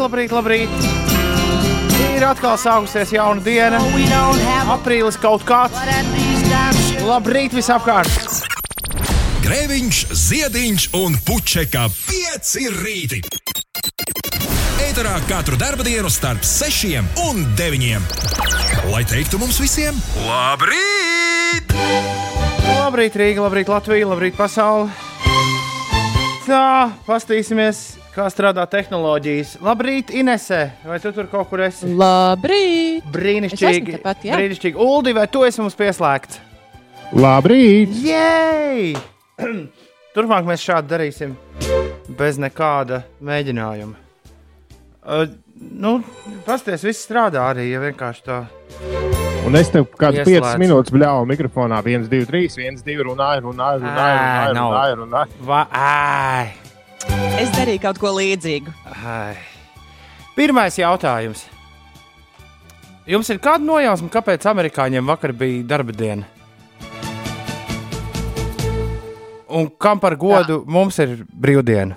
labrīt, labrīt! Ir atkal sākusies jauna diena. Aprīlis kaut kāds. Labrīt visapkārt! Grēviņš, Ziediņš un Puķeka 5 rīti. Eterā katru dienu starp 6 un 9. Lai teiktu mums visiem, labrīt! Labrīt, Rīga, labrīt, Latvija, labrīt, pasaule! Tā, pastīsimies, kā strādā tehnoloģijas. Labrīt, Inese! Vai tu tur kaut kur esi? Labrīt! Brīnišķīgi! Es tepat, jā. Brīnišķīgi! Uldi, vai tu esi mums pieslēgts? Labrīt! Jej! Turpmāk mēs šādi darīsim, bez nekāda mēģinājuma. Uh, nu, Pastāstiet, viss strādā arī, ja vienkārši tā. Un es tev kādas Ieslēdz. 5 minūtes bļāvu mikrofonā. 1, 2, 3, 1, 2, runāju, runāju, runāju, runāju, nav. runāju, runāju. Es darīju kaut ko līdzīgu. ai. Pirmais jautājums. Jums ir kāda nojausma, kāpēc amerikāņiem vakar bija darba diena? Un kam par godu Jā. mums ir brīvdiena?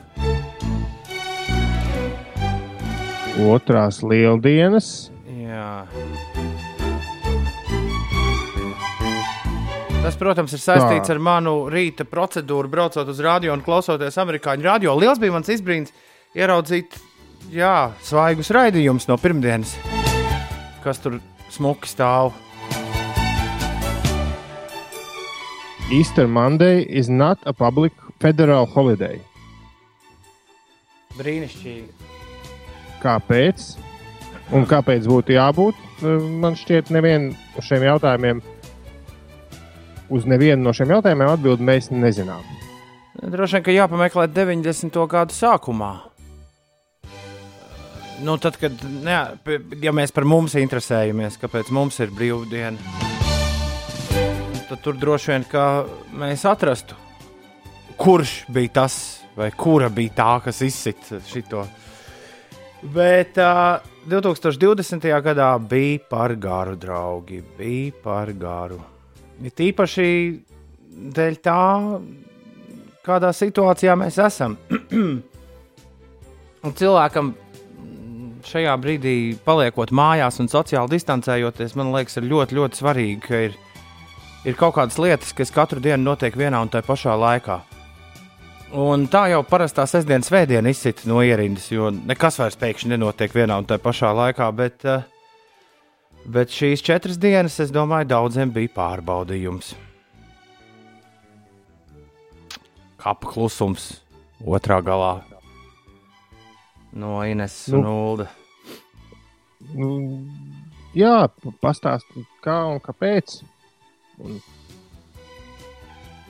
Otrās lieldienas. Jā. Tas, protams, ir saistīts Tā. ar manu rīta procedūru, braucot uz radio un klausoties amerikāņu radio. Liels bija mans izbrīns ieraudzīt jā, svaigus raidījumus no pirmdienas, kas tur smuki stāv. Easter Monday is not a public federal holiday. Brīnišķīgi. Kāpēc? Un kāpēc būtu jābūt? Man šķiet, nevienu no šiem jautājumiem, uz nevienu no šiem jautājumiem atbildi mēs nezinām. Droši vien, ka jāpameklē 90. gadu sākumā. Nu, tad, kad ne, ja mēs par mums interesējamies, kāpēc mums ir brīvdiena, tad tur droši vien mēs atrastu, kurš bija tas vai kura bija tā, kas izsita šo. Bet uh, 2020. gadā bija par garu, draugi. Bija par garu. Ir tīpaši dēļ tā, kādā situācijā mēs esam. un cilvēkam šajā brīdī, paliekot mājās un sociāli distancējoties, man liekas, ir ļoti, ļoti svarīgi, ka ir, ir kaut kādas lietas, kas katru dienu notiek vienā un tajā pašā laikā. Un tā jau parastā sestdienas svētdiena izsita no ierindas, jo nekas vairs pēkšņi nenotiek vienā un tajā pašā laikā. Bet, eh, bet šīs četras dienas, es domāju, daudziem bija pārbaudījums. Kapa klusums otrā galā no Ines Nu. un Ulda. Nu, jā, pastāstiet, kā un kāpēc. Un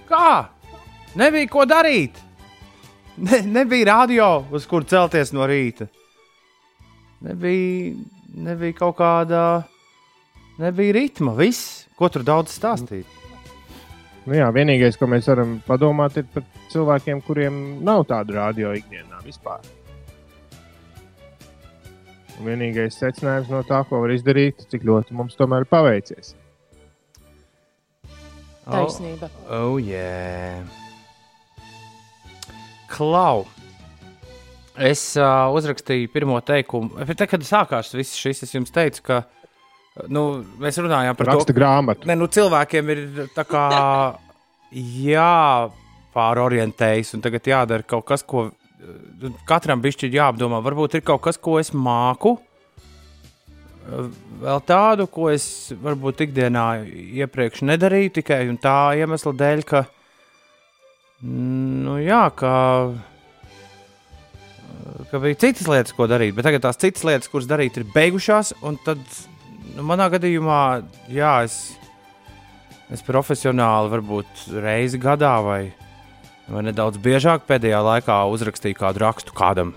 Kā? Nebija ko darīt. Ne, nebija radio, uz kur celties no rīta. Nebija, nebija kaut kāda, nebija ritma. Viss, ko tur daudz stāstīt. Nu jā, vienīgais, ko mēs varam padomāt, ir par cilvēkiem, kuriem nav tāda radio ikdienā vispār. Un vienīgais secinājums no tā, ko var izdarīt, cik ļoti mums tomēr ir paveicies. Taisnība. Oh, oh yeah. Klau. Es uh, uzrakstīju pirmo teikumu. Bet Tad, kad sākās viss šis, es jums teicu, ka nu, mēs runājām par Raksta to, grāmatu. Ne, nu, cilvēkiem ir tā kā jāpārorientējas, un tagad jādara kaut kas, ko eh, katram bišķi jāapdomā. Varbūt ir kaut kas, ko es māku, vēl tādu, ko es varbūt ikdienā iepriekš nedarīju, tikai un tā iemesla dēļ, ka, nu, jā, ka, ka bija citas lietas, ko darīt, bet tagad tās citas lietas, kuras darīt, ir beigušās, un tad, nu, manā gadījumā, jā, es. Es profesionāli, varbūt reizi gadā vai, vai nedaudz biežāk pēdējā laikā uzrakstīju kādu rakstu kādam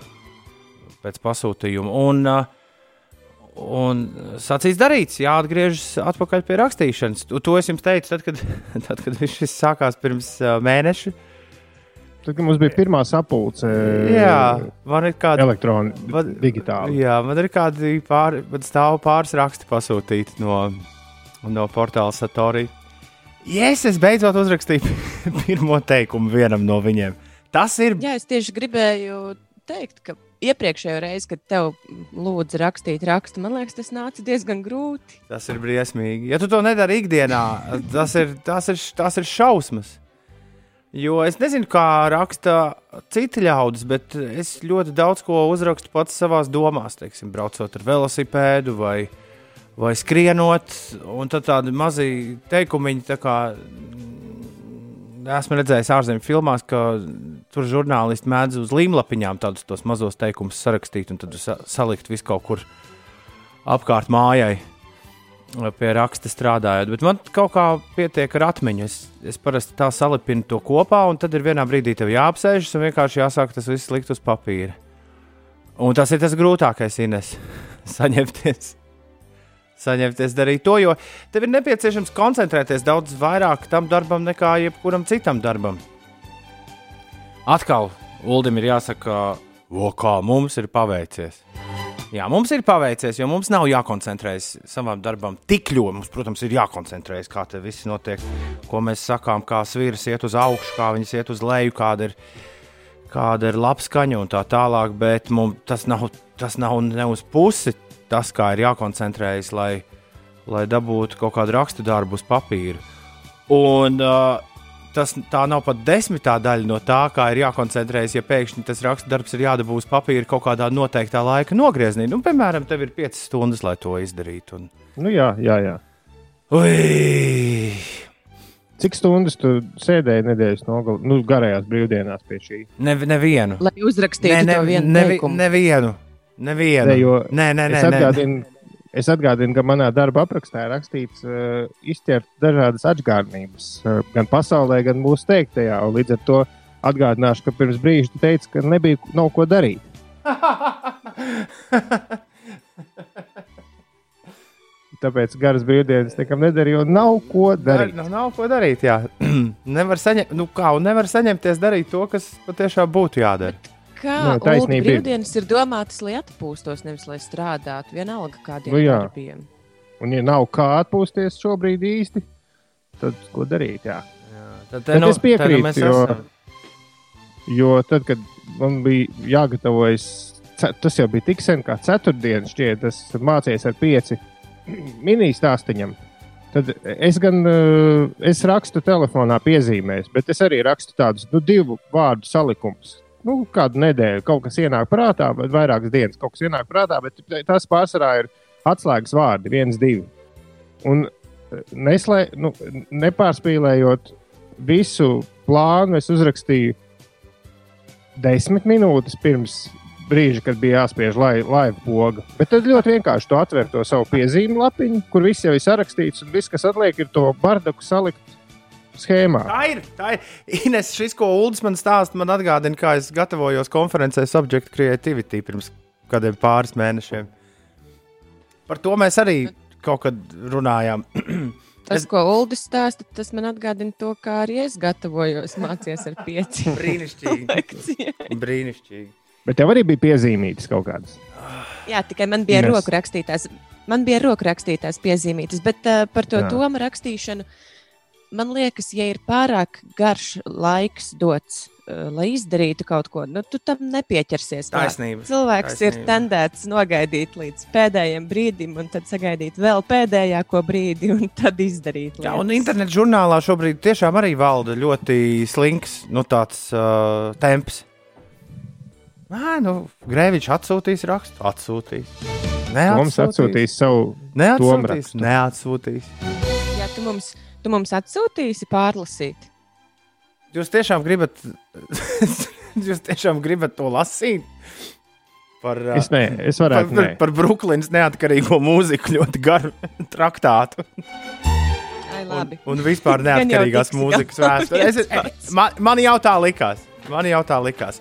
pēc pasūtījuma. Un, uh, un sacīs darīts, jāatgriežas atpakaļ pie rakstīšanas. To, to es jums teicu, tad, kad, tad, kad viss šis sākās pirms uh, mēneša. Tad, kad mums bija pirmā sapulce, Jā, man ir kāda elektroniski, Man- digitāli. Jā, man ir kādi pār, man stāv pāris raksti pasūtīti no, no portāla Satorija. Yes, es beidzot uzrakstīju pirmo teikumu vienam no viņiem. Tas ir. Jā, es tieši gribēju teikt, ka iepriekšējo reizi, kad tev lūdza rakstīt rakstu, man liekas, tas nāca diezgan grūti. Tas ir briesmīgi. Ja tu to nedari ikdienā, tas ir, tas ir, tas ir šausmas. Jo es nezinu, kā raksta citi ļaudis, bet es ļoti daudz ko uzrakstu pats savā domās, teiksim, braucot ar velosipēdu vai, vai skrienot. Un tad tādi mazi teikumiņi, tā kā esmu redzējis ārzemju filmās, ka tur žurnālisti mēdz uz līmlapiņām tādus mazos teikumus sarakstīt un tad salikt visu kaut kur apkārt mājai pie raksta strādājot. Bet man kaut kā pietiek ar atmiņu. Es, es parasti tā salipinu to kopā, un tad ir vienā brīdī tev jāapsēžas un vienkārši jāsāk tas viss likt uz papīra. Un tas ir tas grūtākais, Ines, saņemties. Saņemties darīt to, jo tev ir nepieciešams koncentrēties daudz vairāk tam darbam nekā jebkuram citam darbam. Atkal Uldim ir jāsaka, kā mums ir paveicies. Jā, mums ir paveicies, jo mums nav jākoncentrējas savam darbam tik ļoti. Mums, protams, ir jākoncentrējas, kā tas viss notiek, ko mēs sakām, kā sviras iet uz augšu, kā viņas iet uz leju, kāda ir, kāda ir laba skaņa un tā tālāk. Bet mums, tas, nav, tas nav ne uz pusi tas, kā ir jākoncentrējas, lai, lai dabūtu kaut kādu rakstu darbu uz papīra. Un, uh, tas nav pat desmitā daļa no tā, kā ir jākoncentrējas. Ja pēkšņi tas rakstdarbs ir jādabū uz papīra kaut kādā noteiktā laika nogriezienī, nu, piemēram, tev ir 5 stundas, lai to izdarītu. Un... Nu, jā, jā. jā. Ui! Cik stundas tu sēdēji nedēļas nogalē, nu, garajās brīvdienās pie šī? Ne, nevienu. Lai uzrakstītu ne, ne, nevi, teikumu. Nevienu. Nevienu. Ne, jo, nē, nē, nē. Es atgādinu, Es atgādinu, ka manā darba aprakstā ir rakstīts, uh, izķert dažādas atgādnības, uh, gan pasaulē, gan mūsu teiktajā. Līdz ar to atgādināšu, ka pirms brīža tu teici, ka nebija nav ko darīt. Tāpēc garas brīvdienas nekam nedarīju, jo nav ko darīt. Nav, nav ko darīt, jā. nevar, saņem, nu kā, nevar saņemties darīt to, kas patiešām būtu jādara. Kā no, nu, taisnība brīvdienas ir. ir domātas, lai atpūstos, nevis lai strādātu, vienalga kādiem nu, jā. darbiem. Un, ja nav kā atpūsties šobrīd īsti, tad ko darīt? Jā. Jā, tad, tad nu, es piekrītu, nu jo, jo tad, kad man bija jāgatavojas, tas jau bija tik sen kā ceturtdienas, šķiet, tas mācījos ar pieci mini-stāstiņam. Tad es gan eh, es rakstu telefonā piezīmēs, bet es arī rakstu tādus nu, divu vārdu salikumus nu, kādu nedēļu kaut kas ienāk prātā, vai vairākas dienas kaut kas ienāk prātā, bet tas pārsvarā ir atslēgas vārdi, viens, divi. Un eh, neslē, nu, nepārspīlējot visu plānu, es uzrakstīju desmit minūtes pirms brīža, kad bija jāspiež laiva poga. Bet tad ļoti vienkārši to atver to savu piezīmju lapiņu, kur viss jau ir sarakstīts, un viss, kas atliek, ir to bardaku salikt schēmā. Tā ir. Tā ir. Ines, šis, ko Ulas man stāsta, man atgādina, kā es gatavojos konferencē Subject Creativity pirms kādiem pāris mēnešiem. Par to mēs arī kaut kad runājām. Tas, es... ko Ulas stāsta, tas man atgādina to, kā arī es gatavojos mācīties ar pieciem. Brīnišķīgi. Brīnišķīgi. Bet tev arī bija piezīmītas kaut kādas. Jā, tikai man bija Ines. roku rakstītās. Man bija roku rakstītās piezīmītas, bet uh, par to Jā. domu rakstīšanu uh, man liekas, ja ir pārāk garš laiks dots, uh, lai izdarītu kaut ko, nu, tu tam nepieķersies. Taisnība. Cilvēks Taisnība. ir tendēts nogaidīt līdz pēdējiem brīdim, un tad sagaidīt vēl pēdējāko brīdi, un tad izdarīt. Lietas. Jā, un internetu žurnālā šobrīd tiešām arī valda ļoti slinks nu, tāds, uh, temps. Nē, nu, Grēviņš atsūtīs rakstu, atsūtīs. Neatsūtīs. Mums atsūtīs savu neatsūtīs. Neatsūtīs. Jā, tu mums Tu mums atsūtīsi pārlasīt. Jūs tiešām gribat, jūs tiešām gribat to lasīt? Par, es, ne, es varētu par, par, par Brooklynas neatkarīgo mūziku ļoti garu traktātu. Ai, labi. un, un vispār neatkarīgās mūzikas vēsture. Man, man jau tā likās. Man jau tā likās.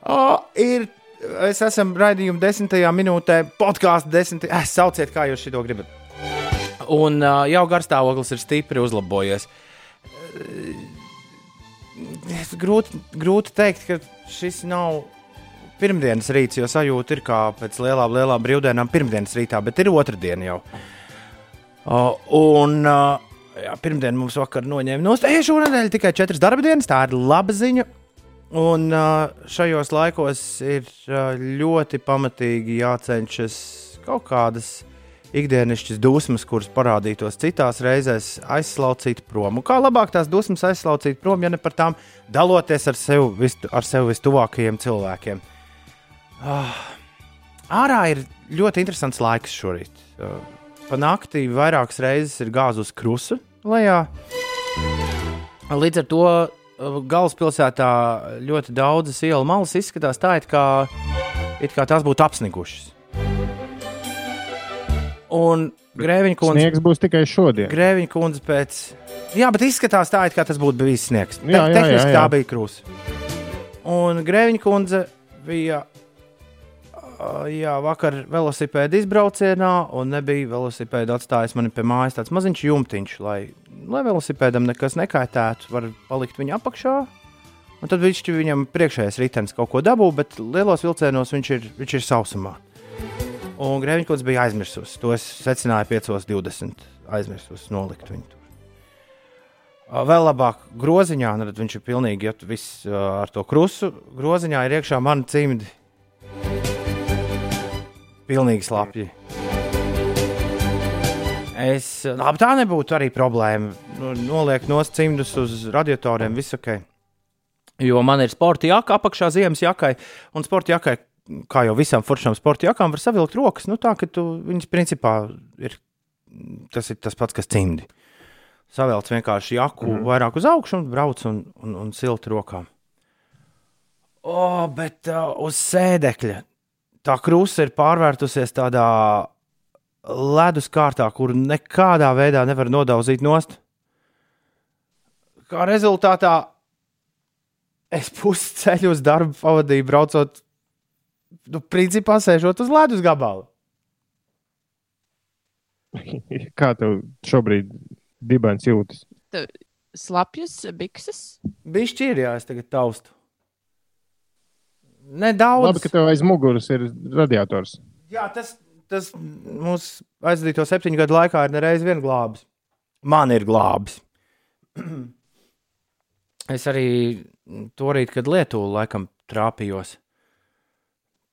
O, ir, es esmu raidījuma desmitajā minūtē, podkāstu desmitajā. Es sauciet, kā jūs to gribat un uh, jau garstāvoklis ir stipri uzlabojies. Grūti, grūti teikt, ka šis nav pirmdienas rīts, jo sajūta ir kā pēc lielām, lielām brīvdienām pirmdienas rītā, bet ir otrdiena jau. Uh, un uh, jā, pirmdien mums vakar noņēma no stūra. Šonadēļ tikai četras darba dienas, tā ir laba ziņa. Un šajos laikos ir ļoti pamatīgi jācenšas kaut kādas ikdienišķas dusmas, kuras parādītos citās reizēs, aizslaucīt prom. Un kā labāk tās dusmas aizslaucīt prom, ja ne par tām daloties ar sev, vis, ar sev vistuvākajiem cilvēkiem. Ah, ārā ir ļoti interesants laiks šorīt. Uh, pa naktī vairākas reizes ir gāzus krusta lejā. Līdz ar to uh, galvaspilsētā ļoti daudzas ielu malas izskatās tā, it kā, it kā tās būtu apsnigušas. Un Grēviņa kundze. Sniegs būs tikai šodien. Grēviņa kundze pēc. Jā, bet izskatās tā, it kā tas būtu bijis sniegs. Jā, jā, Tehniski jā, jā. tā bija krūze. Un Grēviņa kundze bija jā, vakar velosipēda izbraucienā, un nebija velosipēda atstājis mani pie mājas tāds maziņš jumtiņš, lai, lai velosipēdam nekas nekaitētu, var palikt viņa apakšā. Un tad viņš viņam priekšējais ritenis kaut ko dabū, bet lielos vilcienos viņš ir, viņš ir sausumā. Un Grēviņš bija aizmirsus. To es secināju 5.20. Aizmirsus nolikt viņu. tur. Vēl labāk groziņā, nu, tad viņš ir pilnīgi ja, viss ar to krustu. Groziņā ir iekšā mani cimdi. Pilnīgi slapji. Es, labi, tā nebūtu arī problēma. Nu, Noliek no cimdus uz radiatoriem, viss ok. Jo man ir sporta jaka apakšā ziemas jakai, un sporta jakai, kā jau visām foršām sporta jakām, var savilkt rokas. Nu, tā, ka tu viņas principā ir tas, ir tas pats, kas cimdi. Savelc vienkārši jaku mm. vairāk uz augšu un brauc un, un, un silti rokām. O, bet uh, uz sēdekļa tā krusta ir pārvērtusies tādā ledus kārtā, kur nekādā veidā nevar nodauzīt nost. Kā rezultātā es pusi ceļu uz darbu pavadīju, braucot, nu, principā sēžot uz ledus gabala. Kā tev šobrīd dibens jūtas? Slapjas, bikses. Bišķi ir, jā, es tagad taustu. Nedaudz. Labi, ka tev aiz muguras ir radiators. Jā, tas, tas mūsu aizdīto septiņu gadu laikā ir nereiz vien glābis. Man ir glābis. es arī to rīt, kad Lietuvā laikam trāpījos,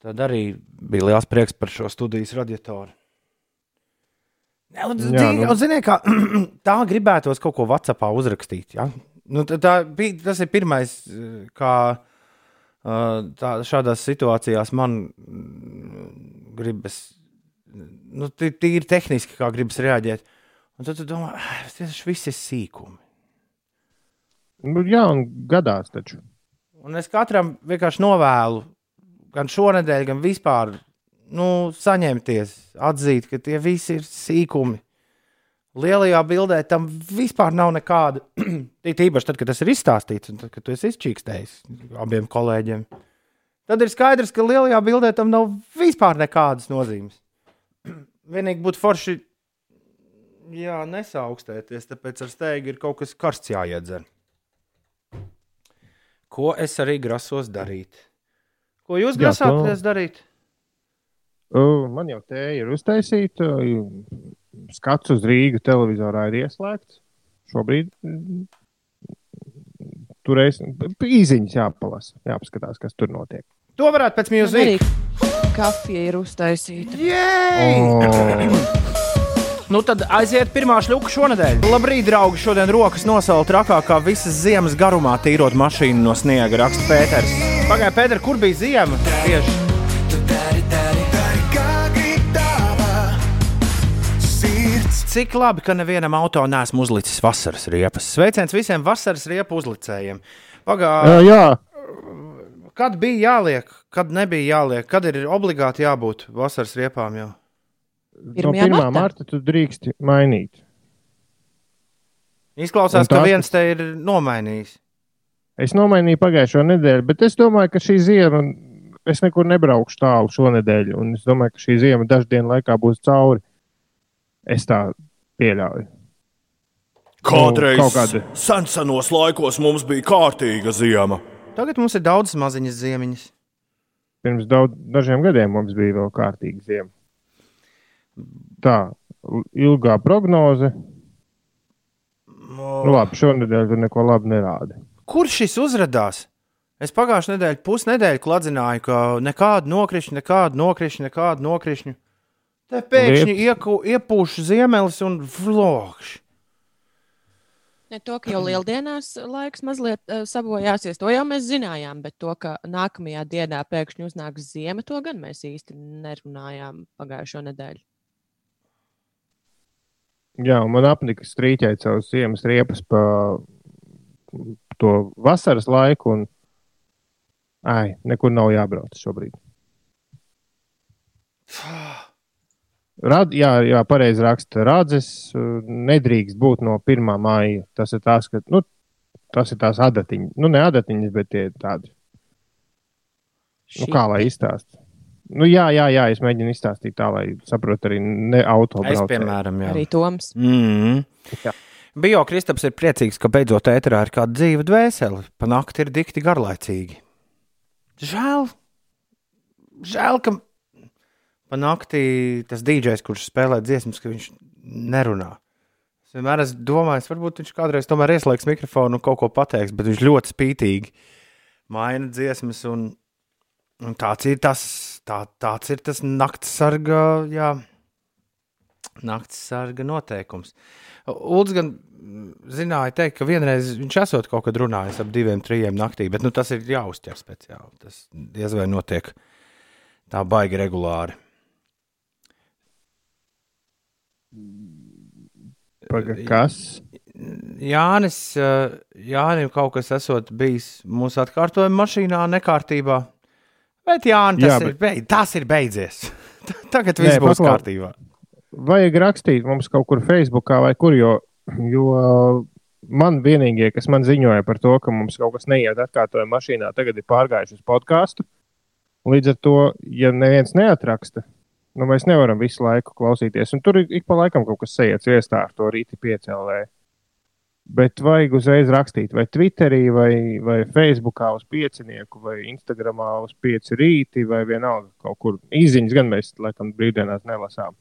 tad arī bija liels prieks par šo studijas radiatoru. Un, Jā, nu. un, zini, kā, tā gribētos kaut ko Vācijā uzrakstīt. Ja? Nu, tā, tā, bija- tas ir pirmais, kā tā, šādās situācijās man mm, gribas, nu, tī- tīri tehniski, kā gribas reaģēt. Un tad tu domā, "Ah, tas viss ir sīkumi. Nu, jā, un gadās taču. Un es katram vienkārši novēlu, gan šonadēļ, gan vispār, nu, saņemties, atzīt, ka tie visi ir sīkumi. Lielajā bildē tam vispār nav nekāda. Tīpaši tad, kad tas ir izstāstīts, un tad, kad tu esi izčīkstējis abiem kolēģiem. Tad ir skaidrs, ka lielajā bildē tam nav vispār nekādas nozīmes. Vienīgi būtu forši, jā, nesaukstēties, tāpēc ar steigā ir kaut kas karsts jāiedzer. Ko es arī grasos darīt? Ko jūs grasāties darīt? Uh, Man jau te ir uztaisīta. Skats uz Rīgas televizorā ir ieslēgts. Šobrīd mm, tur ir īsiņas jāpalasa, jāpaskatās, kas tur notiek. To varētu pēc mūzikas. kafija ir uztaisīta. Oh, Nu tad aiziet pirmā šļuka šonadēļ. Labrīt, draugi! Šodien rokas nosaukt trakākā visas ziemas garumā, tīrot mašīnu no sniega, raksta Pēters. Pagaidā, Pēter, kur bija ziema? Tieši. Cik labi, ka nevienam auto nesmu uzlicis vasaras riepas. Sveiciens visiem vasaras riepu uzlicējiem. Pagaidā, jā, jā, kad bija jāliek, kad nebija jāliek, kad ir obligāti jābūt vasaras riepām jau. no 1. 1. marta. marta tu drīksti mainīt. Izklausās, Un ka viens te ir nomainījis. Es nomainīju pagājušo nedēļu, bet es domāju, ka šī ziema, es nekur nebraukšu tālu šonadēļ, un es domāju, ka šī ziema dažu dienu laikā būs cauri. Es tā pieļauju. Kādreiz Nu, kādi. senos laikos mums bija kārtīga ziema. Tagad mums ir daudz maziņas ziemiņas. Pirms daudz, dažiem gadiem mums bija vēl kārtīga ziema. Tā, ilgā prognoze. Nu, labi, šonadēļ tur neko labi nerāda. Kur šis uzrādās? Es pagājušajā nedēļā, pusnedēļu kladzināju, ka nekādu nokrišņu, nekādu nokrišņu, nekādu nokrišņu. Te pēkšņi ieku, iepūš ziemelis un vlogš. Ne to, ka jau lieldienās laiks mazliet uh, sabojāsies, to jau mēs zinājām, bet to, ka nākamajā dienā pēkšņi uznāks ziema, to gan mēs īsti nerunājām pagājušo nedēļu. Jā, man apnika strīķēt savus ziemas riepas pa to vasaras laiku, un ai, nekur nav jābrauc šobrīd. Rad, jā, jā pareizi raksta. Rādzes nedrīkst būt no 1. māja. Tas ir tās, ka, nu, tas ir tās adatiņas. Nu, ne adatiņas, bet tie tādi. Nu, kā lai izstāsta? Nu, jā, jā, jā, es mēģinu izstāstīt tā, lai saprotu arī ne autobraucēju. Es, piemēram, jā. Arī Toms. Mm. Jā. Bio Kristaps ir priecīgs, ka beidzot ēterā ir kāda dzīva dvēsele. Pa nakti ir dikti garlaicīgi. Žēl, žēl, ka pa naktī tas dīdžers, kurš spēlē dziesmas, ka viņš nerunā. Es vienmēr esmu domājis, varbūt viņš kādreiz tomēr ieslēgs mikrofonu un kaut ko pateiks, bet viņš ļoti spītīgi maina dziesmas. Un, un tāds, ir tas, tā, tāds ir tas naktas sarga, jā, naktas sarga noteikums. Ulds gan zināja, teikt, ka vienreiz viņš esot kaut kad runājis ap diviem, trim naktī, bet nu, tas ir jāuztver speciāli. Tas diez vai notiek tā baigi regulāri. Paga, kas? Jānis, eh, Jānis kaut kas esot bijis mūsu atkārtojuma mašīnā nekārtībā. Bet Jānis, tas, Jā, ir, bet- beid, tas ir beidzies. Tagad viss Nē, būs paklau- kārtībā. Vajag rakstīt mums kaut kur Facebookā vai kur, jo, jo man vienīgie, kas man ziņoja par to, ka mums kaut kas neiet atkārtojuma mašīnā, tagad ir pārgājuši uz podkāstu. Līdz ar to, ja neviens neatraksta, nu, mēs nevaram visu laiku klausīties. Un tur ik pa laikam kaut kas sajēdz viestā ar to rīti piecēlē. Bet vajag uzreiz rakstīt, vai Twitterī, vai, vai Facebookā uz piecinieku, vai Instagramā uz pieci rīti, vai vienalga kaut kur. Īziņas gan mēs, laikam, brīvdienās nelasām.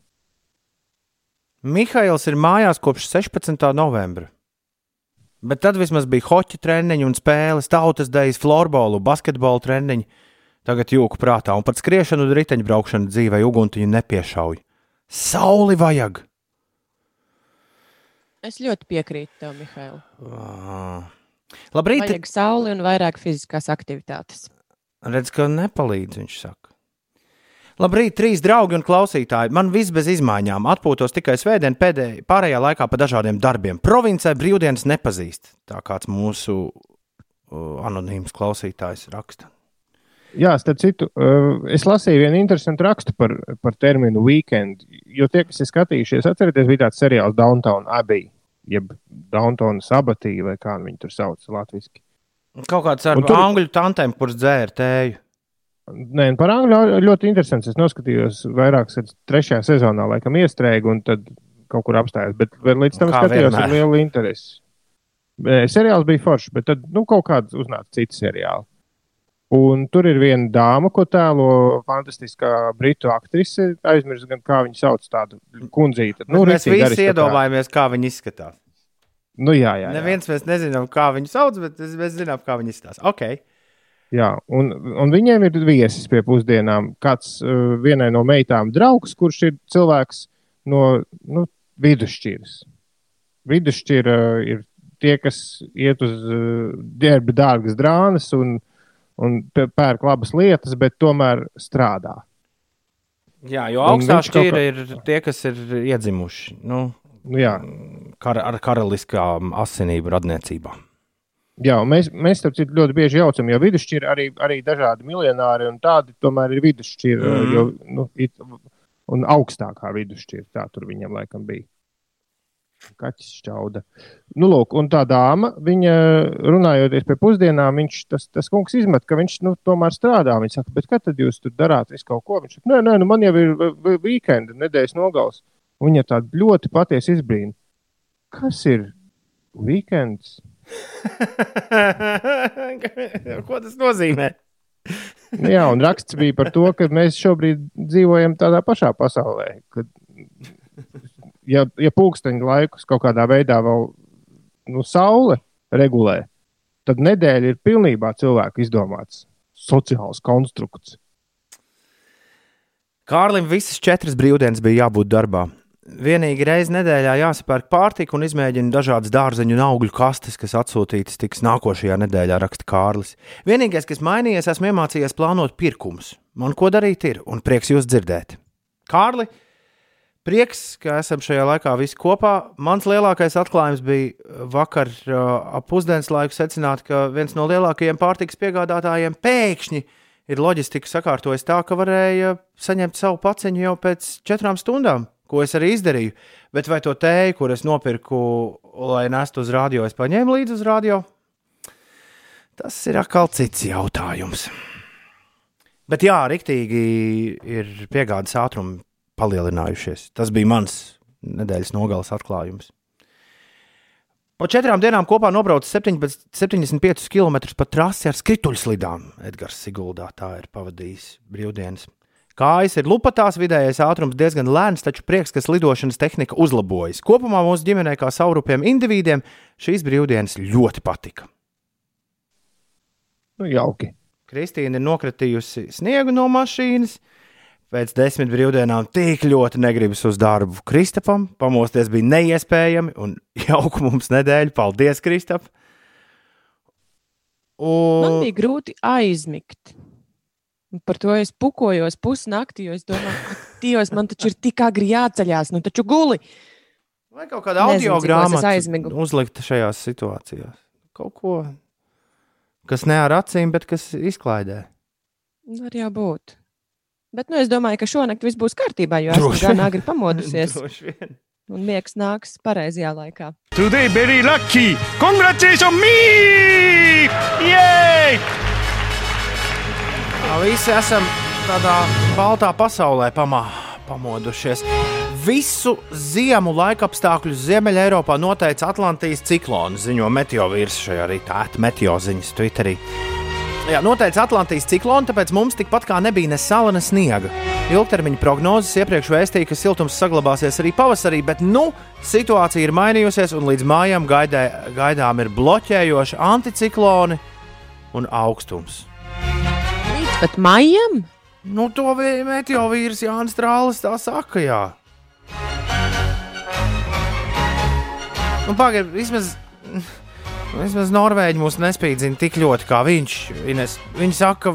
Mihails ir mājās kopš 16. novembra. Bet tad vismaz bija hoķa treniņi un spēles, tautas dejas, florbolu, basketbolu treniņi. Tagad jūku prātā un pat skriešanu un riteņbraukšanu dzīvē uguntiņu nepiešauj. Sauli vajag! Es ļoti piekrītu tev, Mihail. Ah. Labrīt! Vajag sauli un vairāk fiziskās aktivitātes. Redz, ka nepalīdz, viņš saka. Labrīt, trīs draugi un klausītāji. Man viss bez izmaiņām. Atpūtos tikai svētdien, pēdējā pārējā laikā pa dažādiem darbiem. Provincē brīvdienas nepazīst. Tā kāds mūsu uh, anonīms klausītājs raksta. Jā, starp citu, uh, es lasīju vienu interesantu rakstu par, par terminu weekend. Jo tie, kas ir skatījušies, atcerieties, bija tāds seriāls Downtown Abbey, jeb Downtown Sabatī, vai kā viņi tur sauc latviešu. Kaut kāds ar tur- angļu tantēm, kuras dzēra tēju. Nē, par angļu ļoti interesants. Es noskatījos vairākas trešajā sezonā, laikam, iestrēgu un tad kaut kur apstājos. Bet līdz tam skatījos ar vienmēr. lielu interesi. Seriāls bija foršs, bet tad nu, kaut kāds uznāca cits seriāls. Un tur ir viena dāma, ko tēlo fantastiskā britu aktrise. Aizmirsu, gan kā viņu sauc, tādu kundzīti. Nu, mēs visi iedomājamies, kā viņi izskatās. Nu, jā, jā, jā. Neviens mēs nezinām, kā viņi sauc, bet mēs zinām, kā viņi izskatās. Okay. Jā, un, un viņiem ir viesis pie pusdienām. Kāds uh, vienai no meitām draugs, kurš ir cilvēks no nu, vidusšķiras. Vidusšķira ir tie, kas iet uz uh, ģērbi dārgas drānas un, un pērk labas lietas, bet tomēr strādā. Jā, jo augstā šķīra kā- ir tie, kas ir iedzimuši nu, Nu, jā, kar, ar karaliskām asinīm radniecībā. Jā mēs, mēs starp citu ļoti bieži jaucam, jo vidusšķira arī, arī dažādi miljonāri un tādi tomēr ir vidusšķira. Mm. Jo, nu, it, un augstākā vidusšķira tā tur viņam laikam bija. Kaķis šķauda. Nu, lūk, un tā dāma, viņa runājoties pie pusdienām, viņš, tas, tas kungs izmet, ka viņš nu, tomēr strādā. Viņš saka, bet kad tad jūs tur darāt visu kaut ko? Viņš saka, nē, nē, nu man jau ir weekend, nedēļas nogals. Un viņa tāda ļoti patiesi izbrīna. Kas ir weekends? Ko tas nozīmē? Nu, jā, un raksts bija par to, ka mēs šobrīd dzīvojam tādā pašā pasaulē. Kad, ja, ja pūksteņa laikus kaut kādā veidā vēl nu, saule regulē, tad nedēļa ir pilnībā cilvēku izdomāts sociāls konstrukts. Kārlim visas četras brīvdienas bija jābūt darbā. Vienīgi reizi nedēļā jāsapērk pārtika un izmēģina dažādas dārzeņu un augļu kastes, kas atsūtītas tiks nākošajā nedēļā, raksta Kārlis. Vienīgais, kas mainījies, esmu iemācījies plānot pirkumus. Man ko darīt ir, un prieks jūs dzirdēt. Kārli, prieks, ka esam šajā laikā visi kopā. Mans lielākais atklājums bija vakar ap pusdienas laiku secināt, ka viens no lielākajiem pārtikas piegādātājiem pēkšņi ir loģistika sakārtojis tā, ka varēja saņemt savu paciņu jau pēc četrām stundām ko es arī izdarīju. Bet vai to tēju, kur es nopirku, lai nestu uz rādio, es paņēmu līdzi uz rādio? Tas ir atkal cits jautājums. Bet jā, rīktīgi ir piegādes ātrumi palielinājušies. Tas bija mans nedēļas nogales atklājums. Po četrām dienām kopā nobraucu 75 km pa trasi ar skrituļslidām. Edgars Siguldā tā ir pavadījis brīvdienas. Kājas ir lupatās, vidējais ātrums diezgan lēns, taču prieks, ka lidošanas tehnika uzlabojas. Kopumā mūsu ģimenei, kā saurupiem individiem, šīs brīvdienas ļoti patika. Nu, jauki. Kristīna ir nokritījusi sniegu no mašīnas. Pēc desmit brīvdienām tik ļoti negribas uz darbu. Kristapam pamosties bija neiespējami, un jauka mums nedēļa. Paldies, Kristap! Un... Man bija grūti aizmigt. Par to es pukojos pusnakti, jo es domāju, ka Dievs, man taču ir tik agri jāceļās, nu taču guli. Vai kaut kāda audio grāmata uzlikt šajās situācijās? Kaut ko, kas ne ar acīm, bet kas izklaidē. Var jau būt. Bet nu, es domāju, ka šonakt viss būs kārtībā, jo esmu gan agri pamodusies. Un miegs nāks pareizajā laikā. Today very lucky! Congratulations me! Yay! Visi esam tādā baltā pasaulē pamā, pamodušies. Visu ziemu laika apstākļus Ziemeļā Eiropā noteica Atlantijas ciklons, ziņo meteorīts šajā rītā, meteorziņas Twitterī. Jā, noteica Atlantijas ciklonu, tāpēc mums tikpat kā nebija ne sala, ne sniega. Ilgtermiņa prognozes iepriekš vēstīja, ka siltums saglabāsies arī pavasarī, bet nu situācija ir mainījusies un līdz mājām gaidē, gaidām ir bloķējoši anticikloni un augstums pat maijam? Nu, to meteorīts Jānis Strālis tā saka. Jā. Nu, Pagaidiet, vismaz, vismaz Norvēģi mūs nespīdzina tik ļoti kā viņš. Ines. Viņi saka,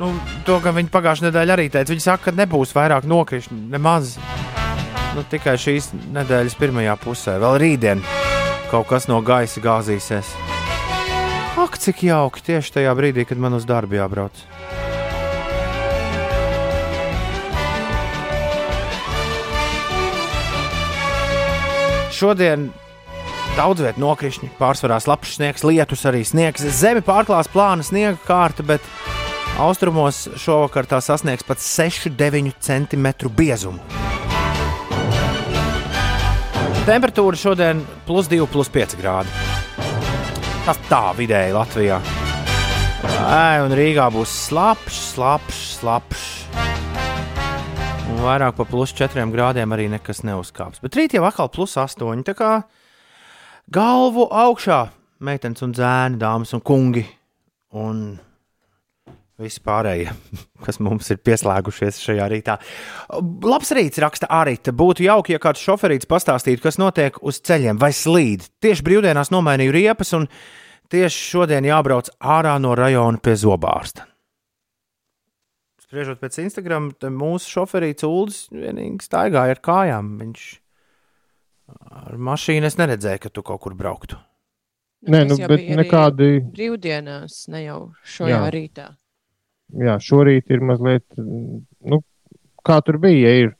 nu, to, ka viņi pagājušajā nedēļā arī teica, viņi saka, ka nebūs vairāk nokrišņu, nemaz. Nu, tikai šīs nedēļas pirmajā pusē, vēl rītdien kaut kas no gaisa gāzīsies. Ak, cik jauki tieši tajā brīdī, kad man uz darbu jābrauc. Šodien daudz vietu nokrišņi, pārsvarā slapjš sniegs, lietus arī sniegs. Zemi pārklās plāna sniega kārta, bet austrumos šovakar tā sasniegs pat 6-9 cm biezumu. Temperatūra šodien plus 2, plus 5 grādi. Tas tā vidēji Latvijā. Ai, un Rīgā būs slapjš, slapjš, slapjš. Vairāk par plus 4 grādiem arī nekas neuzkāps. Bet rīt jau atkal plus 8. Tā kā galvu augšā, meitenes un zēni, dāmas un kungi. Un visi pārējie, kas mums ir pieslēgušies šajā rītā. Labs rīts, raksta Arita. Būtu jauki, ja kāds šoferīts pastāstītu, kas notiek uz ceļiem vai slīd. Tieši brīvdienās nomainīju riepas, un tieši šodien jābrauc ārā no rajona pie zobārsta spriežot pēc Instagram, mūsu šoferīts Ulas vienīgi staigāja ar kājām. Viņš ar mašīnu es neredzēju, ka tu kaut kur brauktu. Nē, nu, bet nekādi. Brīvdienās, ne jau šajā Jā. rītā. Jā, šorīt ir mazliet, nu, kā tur bija, ja ir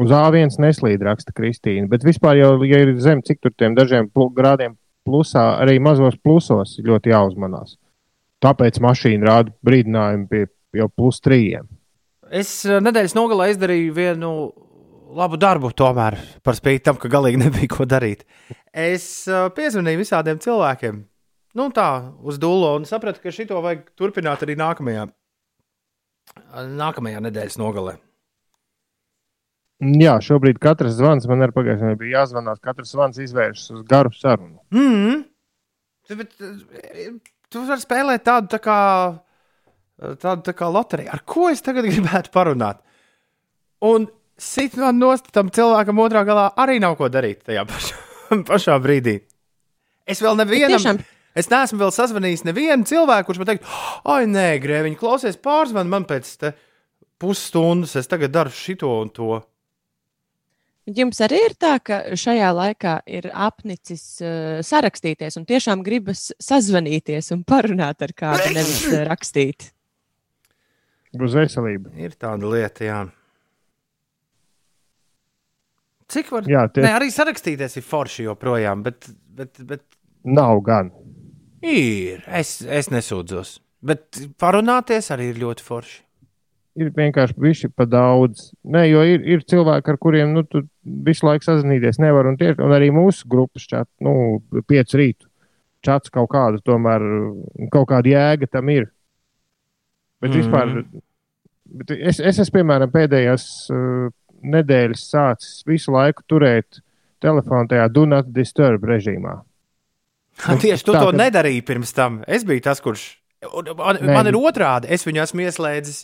uz A1 neslīd, raksta Kristīna. Bet vispār jau, ja ir zem cik tur tiem dažiem grādiem plusā, arī mazos plusos ļoti jāuzmanās. Tāpēc mašīna rāda brīdinājumu pie jau plus trījiem. Es eh, nedēļas nogalē izdarīju vienu labu darbu, tomēr par spīti tam, ka galīgi nebija ko darīt. Es uh, piezvanīju visādiem cilvēkiem, nu tā, uz dūlo, un sapratu, ka šito vajag turpināt arī nākamajā, nākamajā nedēļas nogalē. Jā, šobrīd katrs zvans man ir pagājis. Man bija jāzvanās, katrs zvans izvēršas uz garu sarunu. Mm -hmm. Bet, tu vari spēlēt tādu tā kā, tādu tā kā loteriju. Ar ko es tagad gribētu parunāt? Un sit man nost tam cilvēkam otrā galā arī nav ko darīt tajā pašā, pašā brīdī. Es vēl nevienam. Tiešām. Es neesmu vēl sazvanījis nevienu cilvēku, kurš man teikt, ah, nē, grēviņ, klausies, pārzvan man pēc pusstundas, es tagad daru šito un to. Jums arī ir tā, ka šajā laikā ir apnicis uh, sarakstīties un tiešām gribas sazvanīties un parunāt ar kādu, nevis uh, rakstīt. Uz veselību. Ir tāda lieta, jā. Cik var? Jā, tie... Nē, arī sarakstīties ir forši joprojām, bet. bet, bet... Nav gan. Ir. Es, es nesūdzos. Bet parunāties arī ir ļoti forši ir vienkārši bijuši pa daudz. Nē, jo ir, ir cilvēki, ar kuriem nu, tu visu laiku sazināties nevar. Un, tie, un arī mūsu grupas čat, nu, pieci rītu čats kaut kāda, tomēr kaut kāda jēga tam ir. Bet mm. vispār, bet es, es esmu, piemēram, pēdējās uh, nedēļas sācis visu laiku turēt telefonu tajā do not disturb režīmā. Ha, tieši tu tā, to nedarīji pirms tam. Es biju tas, kurš. Man, man ir otrādi. Es viņu esmu ieslēdzis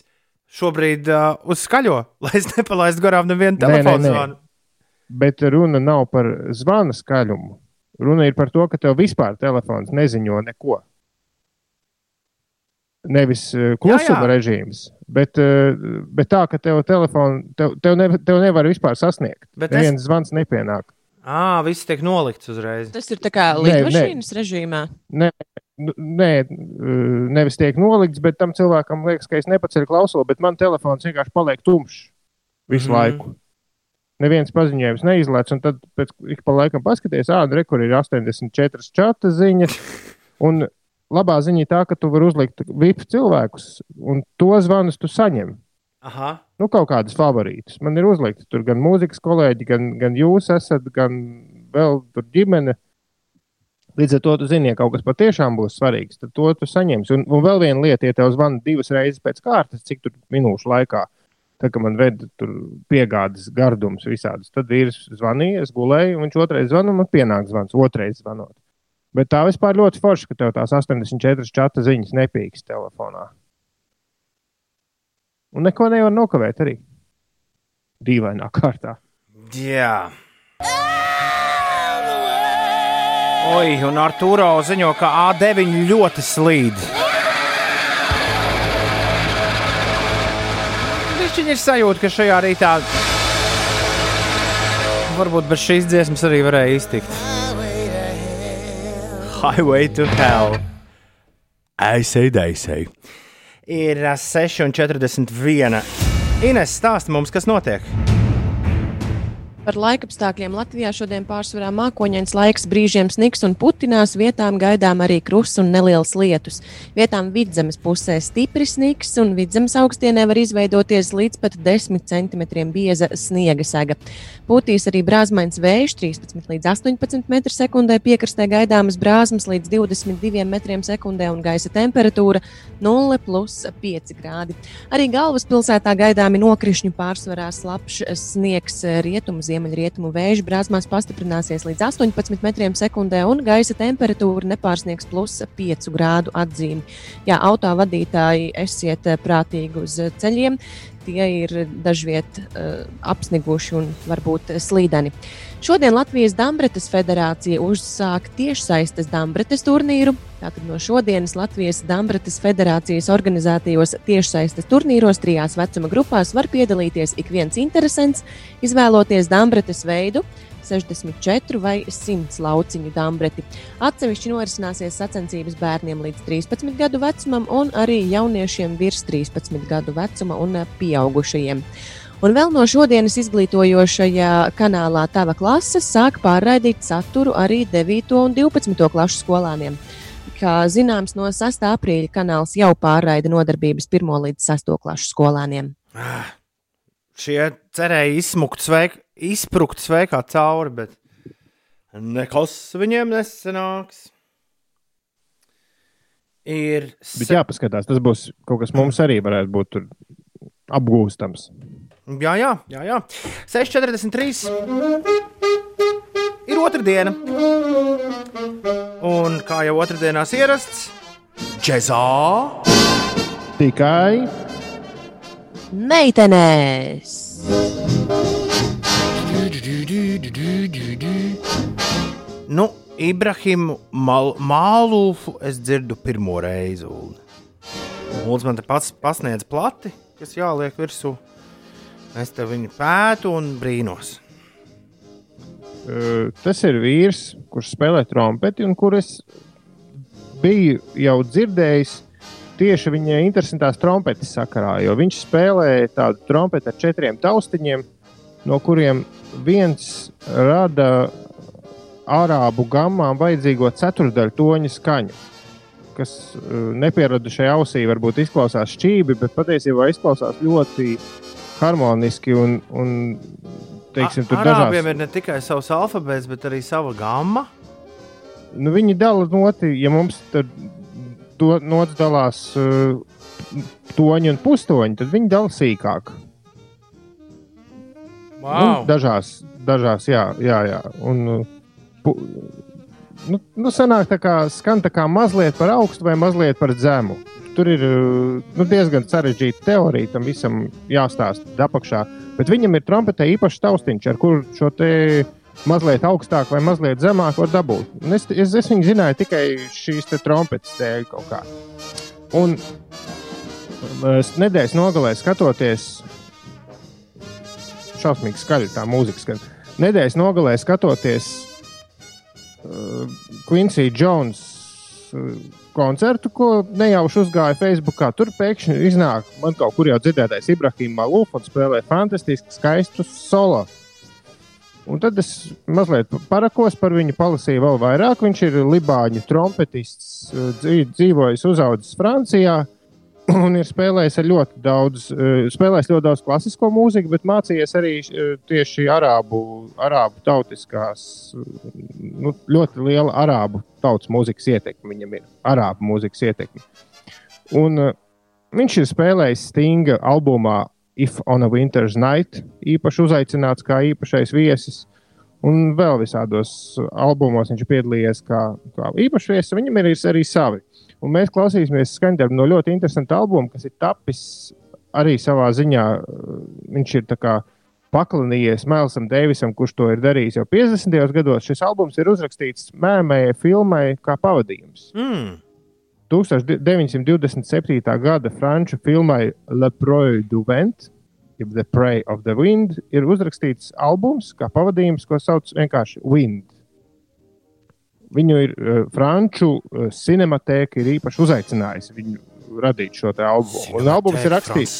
šobrīd uh, uz skaļo, lai es nepalaistu garām nevienu telefonu zvanu. Bet runa nav par zvana skaļumu. Runa ir par to, ka tev vispār telefons neziņo neko. Nevis klusuma jā, jā. režīms, bet, bet tā, ka tev telefonu, tev, tev, ne, tev nevar vispār sasniegt. Bet Neviens es... zvans nepienāk. Ah, viss tiek nolikts uzreiz. Tas ir tā kā lidmašīnas režīmā. Nē, nē, nevis tiek nolikts, bet tam cilvēkam liekas, ka es nepaceļu klausuli, bet man telefons vienkārši paliek tumšs visu mm. laiku. Neviens paziņojums neizlaiž, un tad pēc ik pa laikam paskaties, ah, re, kur ir 84 čata ziņas. Un labā ziņa ir tā, ka tu vari uzlikt VIP cilvēkus, un to zvanus tu saņem. Aha. Nu, kaut kādas favorītas. Man ir uzlikti tur gan mūzikas kolēģi, gan, gan jūs esat, gan vēl tur ģimene. Uh, Līdz ar to tu zini, ja kaut kas patiešām būs svarīgs, tad to tu saņemsi. Un, un vēl viena lieta, ja tev zvana divas reizes pēc kārtas, cik tur minūšu laikā, tad, kad man veda tur piegādes gardums visādus, tad vīrs zvanīja, es gulēju, un viņš otrais zvana, un man pienāk zvans, otrais zvanot. Bet tā vispār ļoti forši, ka tev tās 84 čata ziņas nepīks telefonā. Un neko nevar nokavēt arī. Dīvainā kārtā. Jā. Yeah. Oi, un Arturo ziņo, ka A9 ļoti slīd. Viņš ir sajūta, ka šajā rītā varbūt bez šīs dziesmas arī varēja iztikt. Highway to Hell. Aizsēj, aizsēj. Ir 6,41. Ines stāsta mums, kas notiek. Par laikapstākļiem Latvijā šodien pārsvarā mākoņains laiks, brīžiem sniks un putinās, vietām gaidām arī krusts un neliels lietus. Vietām vidzemes pusē stipri sniks un vidzemes augstienē var izveidoties līdz pat 10 cm bieza sniega sega. Pūtīs arī brāzmains vējš 13 līdz 18 m2, piekrastē gaidāmas brāzmas līdz 22 m2 un gaisa temperatūra 0,5 grādi. Arī galvaspilsētā gaidāmi nokrišņu pārsvarā slapjš sniegs rietumu ziemeļrietumu vēju brāzmās pastiprināsies līdz 18 metriem sekundē, un gaisa temperatūra nepārsniegs plus 5 grādu atzīmi. Jā, autovadītāji, esiet prātīgi uz ceļiem. Tie ir dažviet uh, apsniguši un varbūt slīdeni. Šodien Latvijas Dambretes federācija uzsāk tiešsaistes Dambretes turnīru. Tātad no šodienas Latvijas Dambretes federācijas organizētajos tiešsaistes turnīros trijās vecuma grupās var piedalīties ik viens interesants, izvēloties Dambretes veidu, 64 vai 100 lauciņu dambreti. Atsevišķi norisināsies sacensības bērniem līdz 13 gadu vecumam un arī jauniešiem virs 13 gadu vecuma un pieaugušajiem. Un vēl no šodienas izglītojošajā kanālā Tava klase sāk pārraidīt saturu arī 9. un 12. klašu skolāniem. Kā zināms, no 6. aprīļa kanāls jau pārraida nodarbības 1. līdz 6. klašu skolāniem. Ah, šie cerēja izsmukt sveik, izsprukt sveikā cauri, bet nekas viņiem nesanāks. Ir. Bet jāpaskatās, tas būs kaut kas mums arī varētu būt apgūstams. Jā, jā, jā. jā. 6,43. ir otrdiena. Un kā jau otrdienās ierasts, džēzā. Tikai Meitenēs! Nu, Ibrahimu Mal Mālūfu es dzirdu pirmo reizi. Lūdzu, man te pats pasniedz plati, kas jāliek virsū. Es te viņu pētu un brīnos. tas ir vīrs, kurš spēlē trompeti un kurš biju jau dzirdējis tieši viņa interesantās trompetes sakarā. Jo viņš spēlē tādu trompeti ar četriem taustiņiem, no kuriem viens rada arābu gammām vajadzīgo ceturdaļu toņa skaņu. Kas uh, nepieradušai ausī varbūt izklausās šķīvi, bet patiesībā izklausās ļoti harmoniski un, un teiksim, tur Arābiem dažādas. ir ne tikai savs alfabēts, bet arī sava gama. Nu, viņi dala noti, ja mums tur to nots dalās uh, toņi un pustoņi, tad viņi dala sīkāk. Nu, dažās, dažās, jā, jā. jā. Un, uh, pu, nu, nu, sanāk tā kā skan tā kā mazliet par augstu vai mazliet par zemu. Tur ir uh, nu, diezgan sarežģīta teorija, tam visam jāstāsta apakšā. Bet viņam ir trompetē īpašs taustiņš, ar kuru šo te mazliet augstāk vai mazliet zemāk var dabūt. Un Es, es, es viņu zināju tikai šīs te trompetes dēļ kaut kā. Un es nedēļas nogalē skatoties, šausmīgi skaļi tā mūzika skan. Nedēļas nogalē skatoties uh, Quincy Jones uh, koncertu, ko nejauši uzgāja Facebookā. Tur pēkšņi iznāk man kaut kur jau dzirdētais Ibrahim Malūf un spēlē fantastiski skaistus solo. Un tad es mazliet parakos par viņu, palasīju vēl vairāk. Viņš ir Libāņu trompetists, dzīv- dzīvojis, uzaugusi Francijā. Un ir spēlējis ļoti daudz, uh, spēlējis ļoti daudz klasisko mūziku, bet mācījies arī uh, tieši arābu, arābu tautiskās, nu, ļoti liela arābu tautas mūzikas ietekme viņam ir. Arābu mūzikas ietekme. Un viņš ir spēlējis Stinga albumā If on a Winter's Night, īpaši uzaicināts kā īpašais viesis. Un vēl visādos albumos viņš ir piedalījies kā, kā īpašs viesis. Viņam ir arī savi. Un mēs klausīsimies skaņdarbu no ļoti interesanta albuma, kas ir tapis arī savā ziņā. Viņš ir paklanījies Mailsam Deivisam, kurš to ir darījis jau 50. gados. Šis albums ir uzrakstīts mēmējai filmai kā pavadījums. Mm. 1927. gada franču filmai Le Proie du Vent, jeb The Prey of the Wind, ir uzrakstīts albums kā pavadījums, ko sauc vienkārši Wind. Viņu ir uh, franču uh, cinematēka ir īpaši uzaicinājusi viņu radīt šo albumu. Un albums ir rakstīts.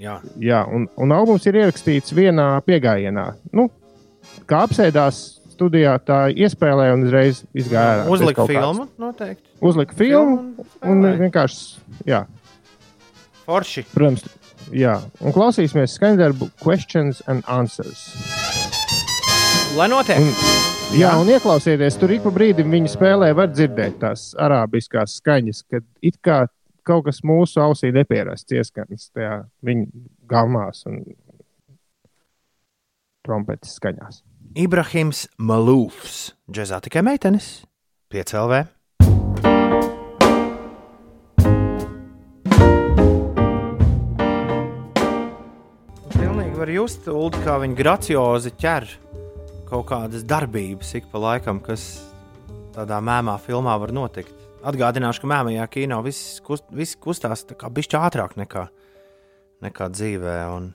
Jā. Jā, un, un albums ir ierakstīts vienā piegājienā. Nu, kā apsēdās studijā, tā iespēlēja un uzreiz izgāja kādas- filmu, noteikti. Uzlika filmu un spēlēja. vienkārši, jā, Forši. protams, jā. Un klausīsimies skaņdarbu Questions and Answers. Lai notiek. Un, jā, un ieklausieties, tur ik pa brīdim viņi spēlē, var dzirdēt tās arābiskās skaņas, kad it kā kaut kas mūsu ausī nepierasts ieskaņas tajā viņu gaumās un trompetes skaņās. Ibrahims Malūfs, džeksa tikai meitenes, 5 LV. Pilnīgi var just, Ulu, kā viņi graciozi ķer kaut kādas darbības ik pa laikam, kas tādā mēmā filmā var notikt. Atgādināšu, ka mēmajā kino viss, kust, viss kustās bišķi ātrāk nekā, nekā dzīvē. Un,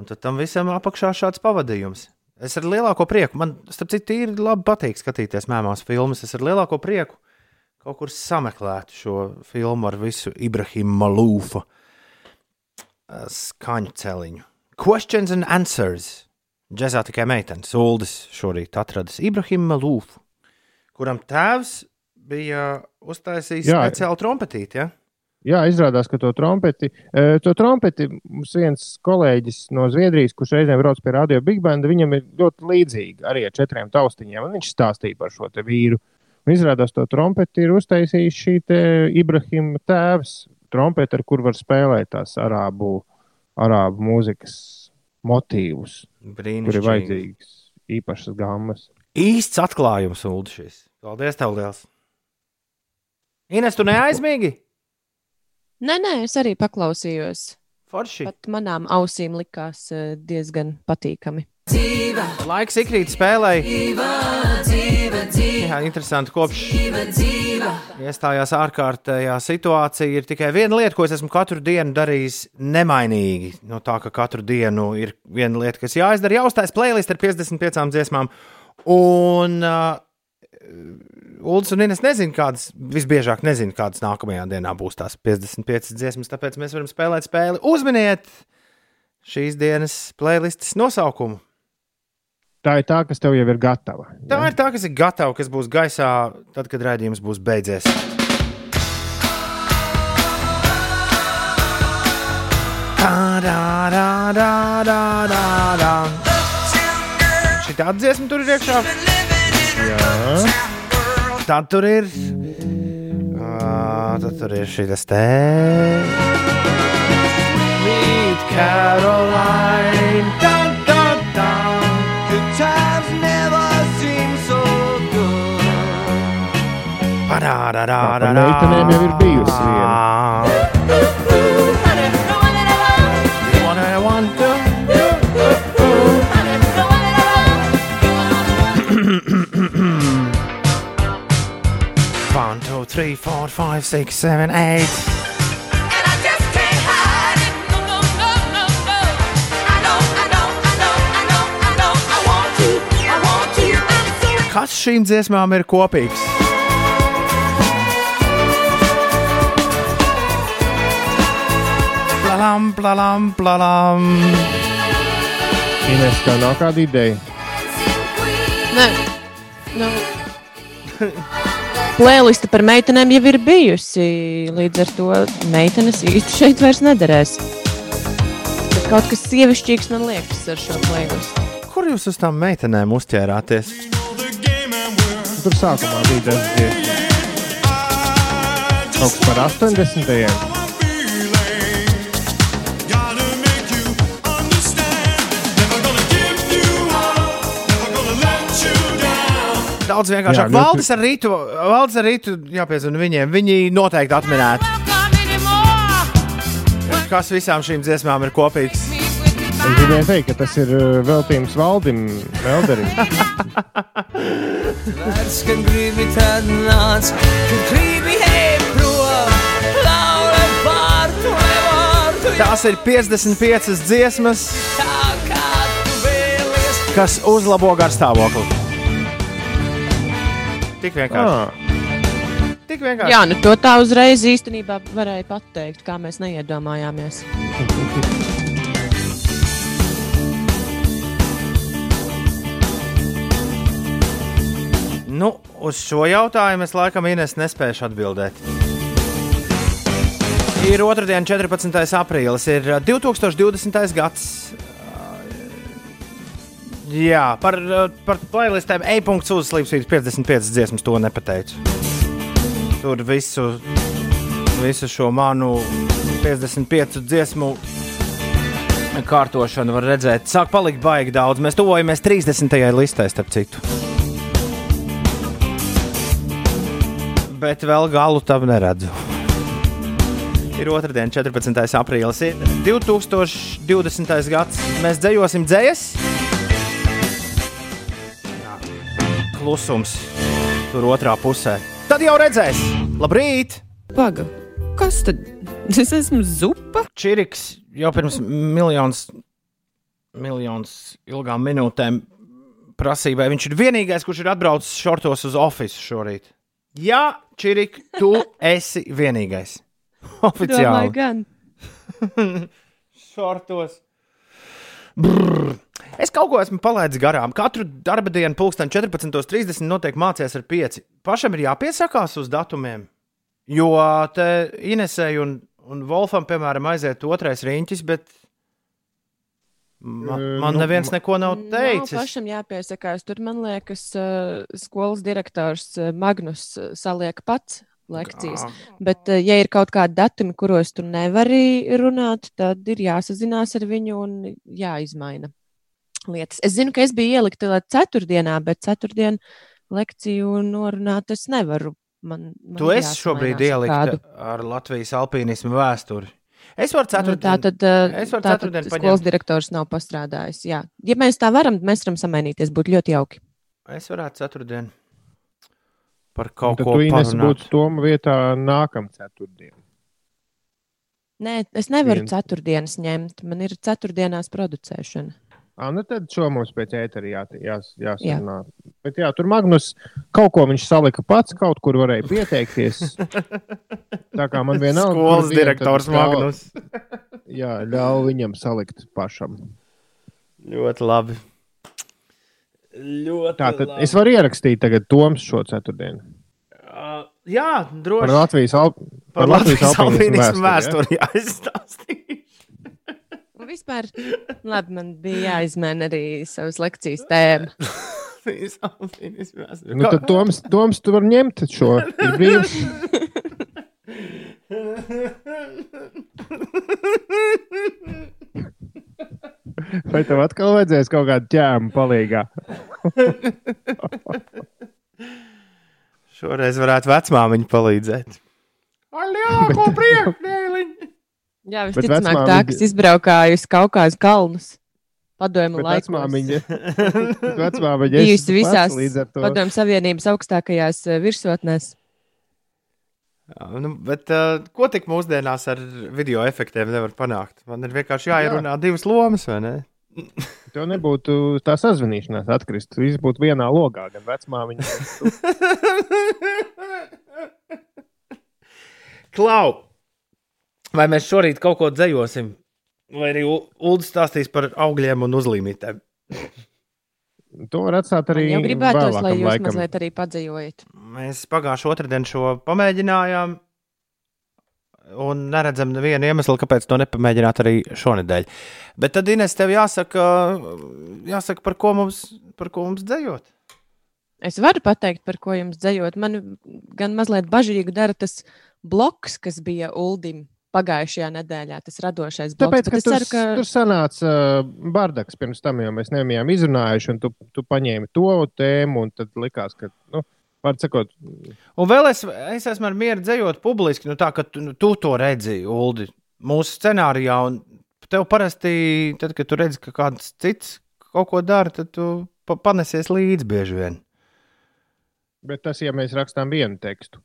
un tad tam visam apakšā šāds pavadījums. Es ar lielāko prieku, man starp citu ir labi patīk skatīties mēmās filmas. Es ar lielāko prieku kaut kur sameklētu šo filmu ar visu Ibrahima Malūfa eh, skaņu celiņu. Questions and answers. Džezā tikai meitenes, Uldis šorīt atradis Ibrahima Malūfu, kuram tēvs bija uztaisījis speciālu trompetīti. Ja? Jā, izrādās, ka to trompeti, e, to trompeti mums viens kolēģis no Zviedrijas, kurš reizēm brauc pie radio Big Band, viņam ir ļoti līdzīga arī ar četriem taustiņiem. Viņš stāstīja par šo vīru. Un izrādās, to trompeti ir uztaisījis šī Ibrahima tēvs. Trompeti, ar kur var spēlēt tās arābu, arābu mūzikas motīvus, kur ir vajadzīgas īpašas gammas. Īsts atklājums. Šis. Paldies, tev liels! Ines, tu neaizmīgi? Nē, nē, es arī paklausījos. Forši. Pat manām ausīm likās eh, diezgan patīkami. Dzīva. Laiks ikrīt spēlē. Jā, interesanti. Kopš iestājās ārkārtējā situācija, ir tikai viena lieta, ko es esmu katru dienu darījis nemainīgi. No tā, ka katru dienu ir viena lieta, kas jāizdara, jāuztais playlist ar 55 dziesmām. Un uh, Ulas un Inês nezina, kādas visbiežāk nezina, kādas nākamajā dienā būs tās 55 dziesmas. Tāpēc mēs varam spēlēt spēli. Uzminiet šīs dienas playlistes nosaukumu. Tā ir tā, kas tev jau ir gatava. Tā ja? ir tā, kas ir gatava, kas būs gaisā tad, kad raidījums būs beidzies. Tā, tā, tā, tā, tā, tā, tā. Šī tāda dziesma tur ir iekšā. Jā. Tad tur ir. Uh, tad tur ir šis te. Sweet Caroline. Dun, dun, dun. Good times never seem so good. Parādārā. Meitenēm jau ir bijusi viena. Three, four, five, six, seven, eight. Kas šīm dziesmām ir kopīgs? Plalam, plalam, plalam. Ines, tev nav kāda ideja. Nē, nu, Plēliste par meitenēm jau ir bijusi. Līdz ar to meitenes īsti šeit vairs nederēs. Bet kaut kas sievišķīgs man liekas ar šo plēlistu. Kur jūs uz tām meitenēm uzķērāties? Tur sākumā bija dažas dziesmas. Kaut kas par 80. Daudz vienkāršāk. Jā, ļoti- Valdis ar rītu, Valdis ar rītu jāpiezina viņiem. Viņi noteikti atminētu, kas visām šīm dziesmām ir kopīgs. Es gribēju teikt, ka tas ir uh, veltījums Valdim Melderim. Vērts, kad gribi tad nāc, kad gribi ej prom, laura vārtu, vārtu, Tās ir 55 dziesmas, kas uzlabo garstāvokli. Tik vienkārši. Ah, Tik vienkārši. Jā, nu to tā uzreiz īstenībā varēja pateikt, kā mēs neiedomājāmies. Nu, uz šo jautājumu es laikam Ines nespēju atbildēt. Ir otrdiena, 14. aprīlis, ir uh, 2020. gads. Jā, par, par playlistēm e-punkts uzslīpstīt 55 dziesmas, to nepateicu. Tur visu, visu šo manu 55 dziesmu kārtošanu var redzēt. Sāk palikt baigi daudz. Mēs tuvojamies 30. listē, starp citu. bet vēl galu tam neredzu. Ir otrdiena, 14. aprīlis, ir 2020. gads. Mēs dzējosim dzējas. Klusums tur otrā pusē. Tad jau redzēs, labrīt! Paga, kas tad? Es esmu zupa. Čiriks jau pirms miljonus, miljonus ilgām minūtēm prasīja, vai viņš ir vienīgais, kurš ir atbraucis šortos uz oficiālu šorīt. Jā, Čirik, tu esi vienīgais. Domāju, Oficiāli. gan. Šortos. Brrr. Es kaut ko esmu palaidis garām. Katru darba dienu, pulksten 14.30 notiek mācīties ar pieci. Pašam ir jāpiesakās uz datumiem. Jo te Inesēji un, un Wolfam, piemēram, aiziet otrais riņķis, bet man, man nu, neviens neko nav Nav teicis. pašam jāpiesakās. Tur, man liekas, skolas direktors Magnus saliek pats lekcijas. Bet, uh, ja ir kaut kādi datumi, kuros tu nevari runāt, tad ir jāsazinās ar viņu un jāizmaina. Lietas. Es zinu, ka es biju ielikta ceturtdienā, bet ceturtdienu lekciju norunāt es nevaru. Man, man Tu esi šobrīd ielikta kādu. ar Latvijas alpīnismu vēsturi. Es varu Nu, ceturtdienu. Tā tad, uh, es varu tā tad skolas direktors nav pastrādājis. Jā. Ja mēs tā varam, mēs varam samainīties. Būtu ļoti jauki. Es varētu ceturtdienu par Un kaut Tad ko tu Ines parunāt. būtu Toma vietā nākamā ceturtdiena. Nē, es nevaru Viens. ceturtdienas ņemt. Man ir ceturtdienās producēšana. Ah, nu tad šo mums pēc ētera jā, jās, jāsarunā. Jā. Bet jā, tur Magnus kaut ko viņš salika pats, kaut kur varēja pieteikties. Tā kā man vienalga. Skolas bija, direktors ļau- Magnus. Jā, ļauj viņam salikt pašam. Ļoti labi. Ļoti Tā tad labi. es varu ierakstīt tagad Toms šo ceturtdienu. Uh, jā, Par droši. Latvijas, al... Par Latvijas alpīnismu vēsturi. vēsturi jāizstāstīja. Un vispār, labi, man bija jāizmēna arī savas lekcijas tēma. Nu, tad Toms, Toms tu vari ņemt šo. Ir brīvs. Vai tev atkal vajadzēs kaut kādu ķēmu palīgā? Šoreiz varētu vecmāmiņa palīdzēt. Ar lielāko priekšdēliņu. Jā, visticamāk, tā, kas izbraukājusi kaut kādas kalnus. Padomju Bet laikos. vecmāmiņa, vecmāmiņa Bijusi visās. Padomju Savienības augstākajās eh, virsotnēs. Jā, nu, bet uh, ko tik mūsdienās ar video efektiem nevar panākt? Man ir vienkārši jāierunā Jā. divas lomas, vai ne? Tev nebūtu tā sazvanīšanās atkrist. Viss būtu vienā logā, gan vecmāmiņa. Klau! Vai mēs šorīt kaut ko dzējosim? Vai arī Ulrichs stāstīs par augļiem un uzlīmītēm? To var atstāt arī Jau gribētos, lai jūs laikam. mazliet arī padzējojat. Mēs pagājušā otrdienā šo pamēģinājām. Un neredzam nevienu iemeslu, kāpēc to nepamēģināt arī šonadēļ. Bet tad, Ines, tev jāsaka, jāsaka par, ko mums, par ko mums dzējot. Es varu pateikt, par ko jums dzējot. Man gan mazliet bažīgi dara tas bloks, kas bija Uldim pagājušajā nedēļā, tas radošais bloks. Tāpēc, Bet ka tur, ceru, ka tur sanāca bardaks pirms tam, jo mēs nebijām izrunājuši, un tu, tu paņēmi to tēmu, un tad likās, ka, nu, var sakot, Un vēl es, es esmu ar mieru dzējot publiski, nu tā, ka tu, nu, tu to redzi, Uldi, mūsu scenārijā. Un tev parasti, tad, kad tu redzi, ka kāds cits kaut ko dara, tad tu pa panesies līdzi bieži vien. bet tas, ja mēs rakstām vienu tekstu.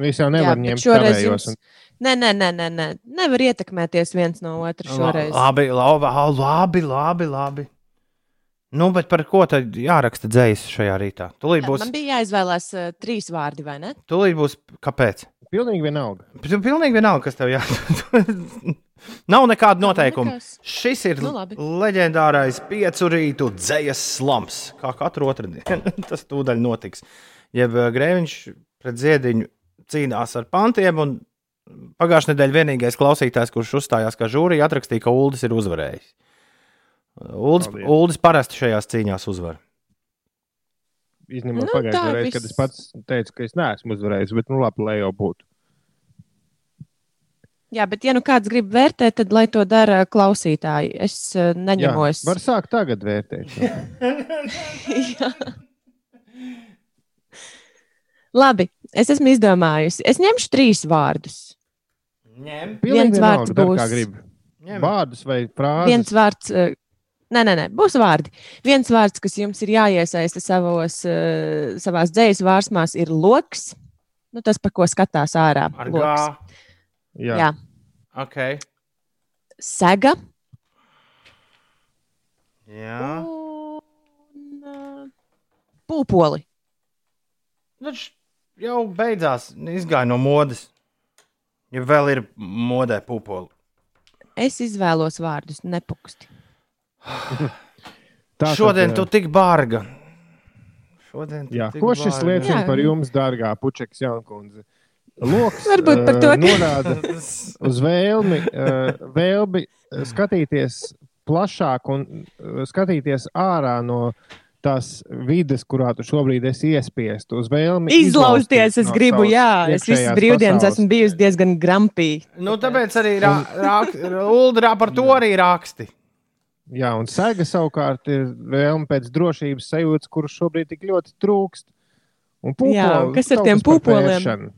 Mēs jau nevaram bet ņemt šoreiz jums- Nē, nē, nē, nē, nē. Nevar ietekmēties viens no otra šoreiz. Labi, labi, labi, labi, labi. Nu, bet par ko tad jāraksta dzējas šajā rītā? Tūlīt būs, Man bija jāizvēlās uh, trīs vārdi, vai ne? tūlīt būs kāpēc? Pilnīgi vienalga. Pilnīgi vienalga, kas tev jādara. Nav nekāda noteikuma. nekas. Šis ir Nu, labi. leģendārais piecu rītu dzējas slams. Kā katru otrdienu tas tūdaļ notiks. Jeb eh, Grēviņš pret ziediņu cīnās ar pantiem. un Pagājušā nedēļa vienīgais klausītājs, kurš uzstājās kā žūrija, atrakstīja, ka Uldis ir uzvarējis. Uldis. Uldis parasti šajās cīņās uzvar. Izņemot Nu, pagājušajā tā reizē, kad es pats teicu, ka es neesmu uzvarējis, bet, nu, labi, lai jau būtu. Jā, bet ja nu kāds grib vērtēt, tad lai to dara klausītāji. Es uh, Jā, neņemos. var sākt tagad vērtēt. Jā. Labi, es esmu izdomājusi. Es ņemšu trīs vārdus. Ņem, Pilnīgi vārds kā būs. grib. ņem. Vārdus vai frāzes. Viens vārds, uh, nē, nē, nē, būs vārdi. Viens vārds, kas jums ir jāiesaista savos, uh, savās dzīslas vārsmās, ir loks. Nu, tas, par ko skatās ārā. Ar loks. Jā. Jā. Okay. Sega. Jā. Un, uh, pūpoli. Viņš jau beidzās, izgāja no modes. Ja vēl ir modē pupoli. Es izvēlos vārdus, nepuksti. Tā, Šodien tad, tu tik bārga. Šodien tu Jā, tik ko šis bārga. liecina Jā. par jums, dārgā Puķeks Jaunkundze? Loks Varbūt par eh, to, ka- norāda uz vēlmi, eh, vēlmi eh, skatīties plašāk un eh, skatīties ārā no tās vidas, kurā tu šobrīd esi iespiests uz vēlmi. Izlausties, es no gribu, jā. Es visas brīvdienas pasaules. esmu bijusi diezgan grampīga. Nu, tāpēc arī rā, rāk, Ulda par to arī raksti. Jā, un sēga savukārt ir vēlme pēc drošības sajūtas, kuras šobrīd tik ļoti trūkst. Un pupoli, Jā, kas ar kaut tiem par pupoliem? pēršanu.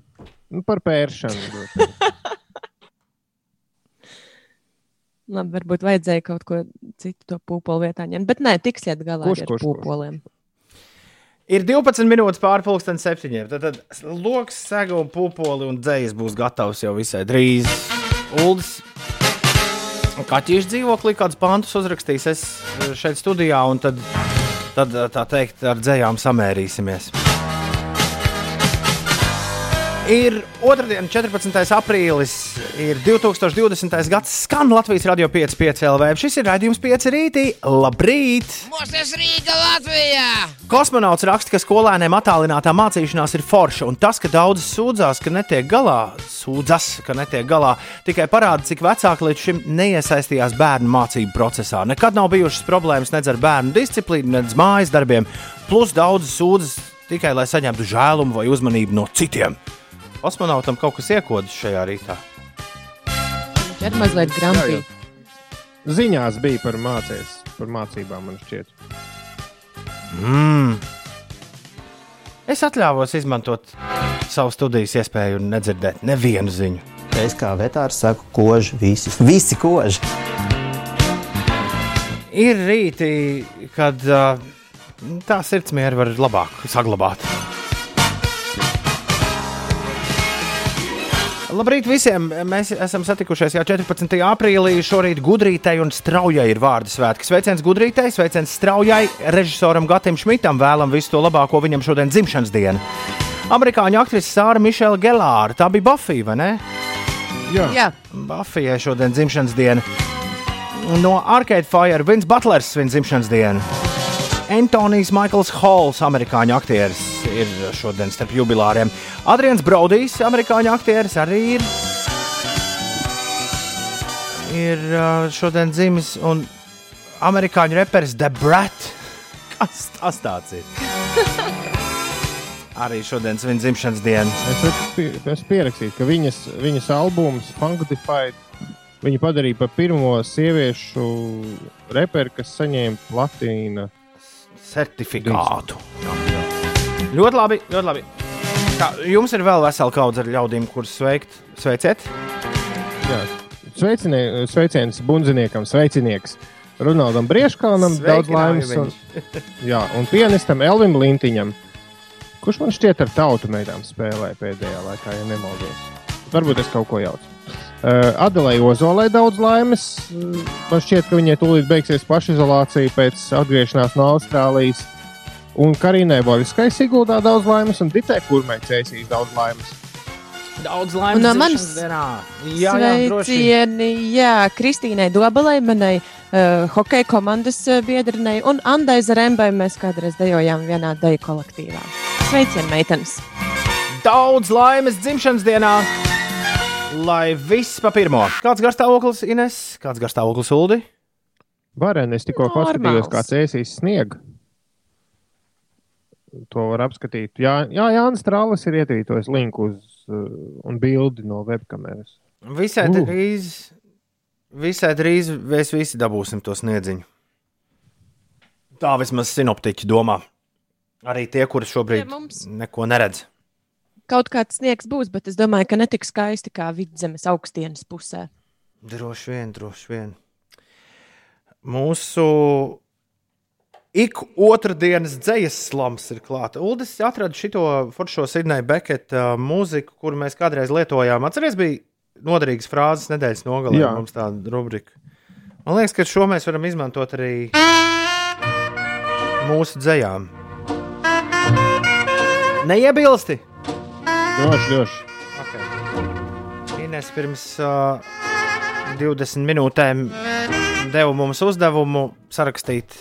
Nu, par pēršanu. droši vien. Labi, varbūt vajadzēja kaut ko citu to pūpolu vietā ņemt. Bet nē, tiksiet galā Kurš, ar kurš, kurš? pūpoliem. Ir 12 minūtes pāri pusdienas septiņiem. Tad, tad loks, sega un pupoli un dzējas būs gatavs jau visai drīz. Uldis Kaķīša dzīvoklī kāds pantus uzrakstīs es šeit studijā, un tad, tad tā teikt, ar dzējām samērīsimies. Ir otrdiena, 14. aprīlis, ir 2020. gads, skan Latvijas radio 5,5 LV. Šis ir raidījums 5 rītī. Labrīt! Mūsu Rīga Latvijā! Kosmonauts raksta, ka skolēniem attālinātā mācīšanās ir forša, un tas, ka daudzi sūdzās, ka netiek galā, sūdzas, ka netiek galā, tikai parāda, cik vecāki līdz šim neiesaistījās bērnu mācību procesā. Nekad nav bijušas problēmas nedz ar bērnu disciplīnu, nedz mājas darbiem, plus daudzi sūdzas tikai, lai saņemtu žēlumu vai uzmanību no citiem. Kosmonautam kaut kas iekodas šajā rītā. Viņš ir mazliet grampīgi. Ziņās bija par, mācīs, par mācībām, man šķiet. Mm. Es atļāvos izmantot savu studijas iespēju un nedzirdēt nevienu ziņu. Es kā vetārs saku, koži visi. Visi koži. Ir rīti, kad uh, tā sirdsmiera var labāk saglabāt. Labrīt visiem! Mēs esam satikušies jau 14. aprīlī. Šorīt gudrītei un straujai ir vārdu svētki. Sveiciens gudrītei, sveiciens straujai režisoram Gatam Šmitam. Vēlam visu to labāko viņam šodien dzimšanas dienu. Amerikāņu aktrise Sāra Mišela Gelāra. Tā bija Buffy, vai ne? Jā, Jā, Buffijai šodien dzimšanas diena. No Arcade Fire Vins Butlers svin dzimšanas dienu. Antonijs Maikls Halls, amerikāņu aktieris, ir šodien starp jubilāriem. Adrians Brodijs, amerikāņu aktieris, arī ir. Ir uh, šodien dzimis un amerikāņu reperis The Brat. Kas tas tāds ir? Arī šodien svin dzimšanas dienu. es esmu pie- esmu pierakstījis, ka viņas, viņas albums Funkdified viņa padarīja par pirmo sieviešu reperu, kas saņēma platīna. Certifikātu. Ļoti labi, ļoti labi. Tā, jums ir vēl vesela kaudze ar ļaudīm, kurus sveikt. Sveiciet! Jā. Sveicinie- Sveiciens bundziniekam, sveicinieks Ronaldam Brieškānam, daudz laimes. Un, jā, un pianistam Elvim Lintiņam, kurš man šķiet ar tautu meitām spēlē pēdējā laikā, ja nemaldos. Varbūt es kaut ko jaucu. Uh, Adelai Ozolai daudz laimes. Uh, Man šķiet, ka viņai tūlīt beigsies pašizolācija pēc atgriešanās no Austrālijas. Un Karīnai Voriskai Siguldā daudz laimes, un Ditē Kurmai Cēsīs daudz laimes. Daudz Un laimes! no droši. sveicieni, jā, Kristīnai Dobalai, manai uh, hokeja komandas uh, biedrinei un Andai Zarembai. Mēs kādreiz dejojām vienā deju kolektīvā. Sveicieni, meitenes! Daudz laimes dzimšanas dienā! Lai viss pa pirmo. Kāds garstāvoklis Ines? Kāds garstāvoklis Uldi? Varēni, es tikko paskatījos, kā cēsīs sniegu. To var apskatīt. Jā, jā Jānis Strālis ir ietvītojis linku uz uh, un bildi no webkameras. Visai Uh. drīz, visai drīz mēs visi dabūsim to sniedziņu. Tā vismaz sinoptiķi domā. Arī tie, kuri šobrīd Pie mums. neko neredz. Kaut kāds sniegs būs, bet es domāju, ka ne tik skaisti kā vidzemes augstienes pusē. Droši vien, droši vien. Mūsu ik otrdienas dzīslas slams ir klāta. Uldis atrada šo foršo Sidneja Beketa mūziku, kuru mēs kādreiz lietojām. Atcerieties, bija noderīgas frāzes nedēļas nogalē. Jā. Mums tāda rubrika. Man liekas, ka šo mēs varam izmantot arī mūsu dzējām. Neiebilsti! Droši, droši. Okay. Ines pirms uh, 20 minūtēm deva mums uzdevumu sarakstīt,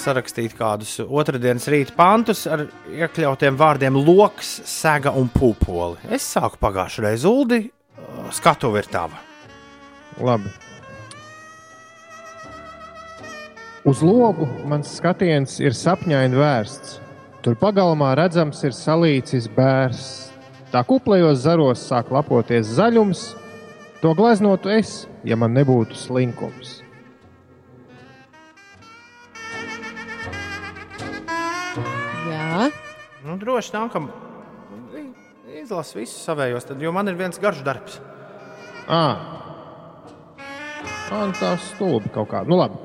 sarakstīt kādus otrdienas rīta pantus ar iekļautiem vārdiem loks, sega un pupoli. Es sāku pagājušajā reizē, Uldi, uh, skatu ir tava. Labi. Uz logu mans skatiens ir sapņaini vērsts. Tur pagalmā redzams ir salīcis bērs. Tā kuplajos zaros sāk lapoties zaļums. To gleznotu es, ja man nebūtu slinkums. Jā, Nu, droši nākam. Izlasu visus savējos, tad, jo man ir viens garš darbs. À. Man tā stulbi kaut kā. Nu, labi.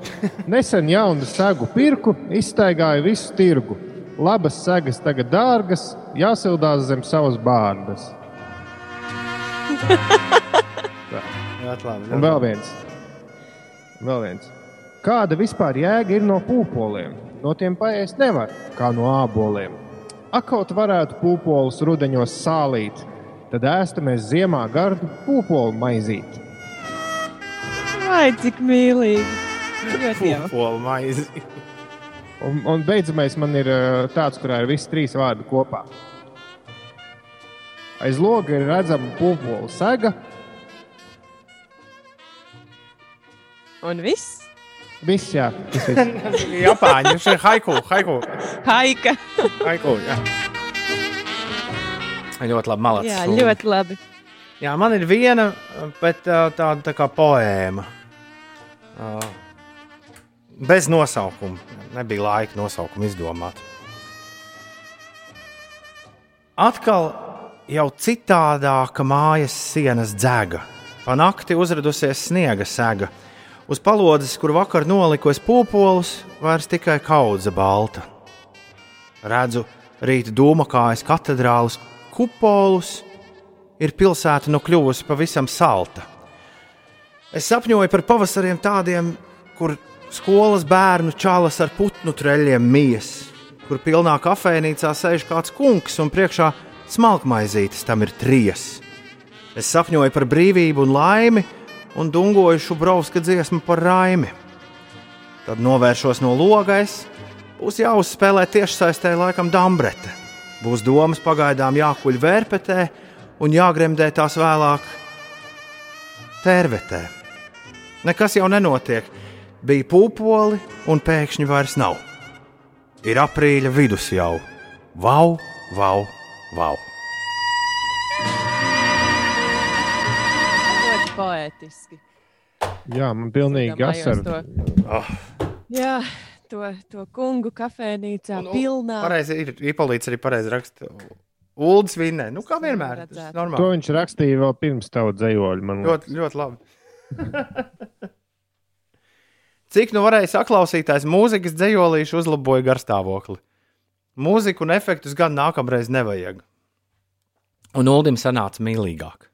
Nesen jaunu segu pirku, iztaigāju visu tirgu. Labas segas tagad dārgas, jāsildās zem savas bārdas. Un vēl viens. vēl viens. Kāda vispār jēga ir no pūpoliem? No tiem paēst nevar, kā no āboliem. Akaut varētu pūpolus rudeņos sālīt, tad ēstamies ziemā gardu pūpolu maizīt. Ai, cik mīlīgi. Ļoti jauki. Pūpolu maizi. Un, un beidzamais man ir ā, tāds, kurā ir visi trīs vārdi kopā. Aiz loga ir redzama pūpolu sega. Un viss? Viss, jā, tas viss. Japāņi, šie haiku, haiku, Haika. haiku. Jā. Ļoti labi, malacis. Jā, ļoti labi. Jā, man ir viena, bet ā, tāda tā kā poēma. Ā, Bez nosaukuma. Nebija laika nosaukumu izdomāt. Atkal jau citādāka mājas sienas dzēga. Pa nakti uzradusies sniega sēga. Uz palodzes, kur vakar nolikos pūpolus, vairs tikai kaudze balta. Redzu rīta dūma kājas katedrāles kupolus, ir pilsēta nu kļuvusi pavisam salta. Es sapņoju par pavasariem tādiem, kur skolas bērnu čalas ar putnu treļiem mijas, kur pilnā kafejnīcā sēž kāds kungs un priekšā smalkmaizītes tam ir trijas. Es sapņoju par brīvību un laimi un dungoju šubrovska dziesmu par raimi. Tad novēršos no logais, būs jāuzspēlē tiešsaistē laikam dambrete. Būs domas pagaidām jākuļ vērpetē un jāgremdē tās vēlāk tērvetē. Nekas jau nenotiek. Bija pūpoli, un pēkšņi vairs nav. Ir aprīļa vidus jau. Vau, vau, vau! Ļoti poētiski. Jā, man pilnīgi asar. to. Oh, Jā, to, to kungu kafejnīcā un, pilnā. pareizi ir Ipolīts arī pareizi raksta. Ulds vinnē. Nu, kā vienmēr. To viņš rakstīja vēl pirms man liekas. Ļoti, ļoti labi. Cik nu varēja saklausītājs mūzikas dzējolīšu uzlaboja garstāvokli. Mūziku un efektus gan nākamreiz nevajag. Un Uldim sanāca mīlīgāk.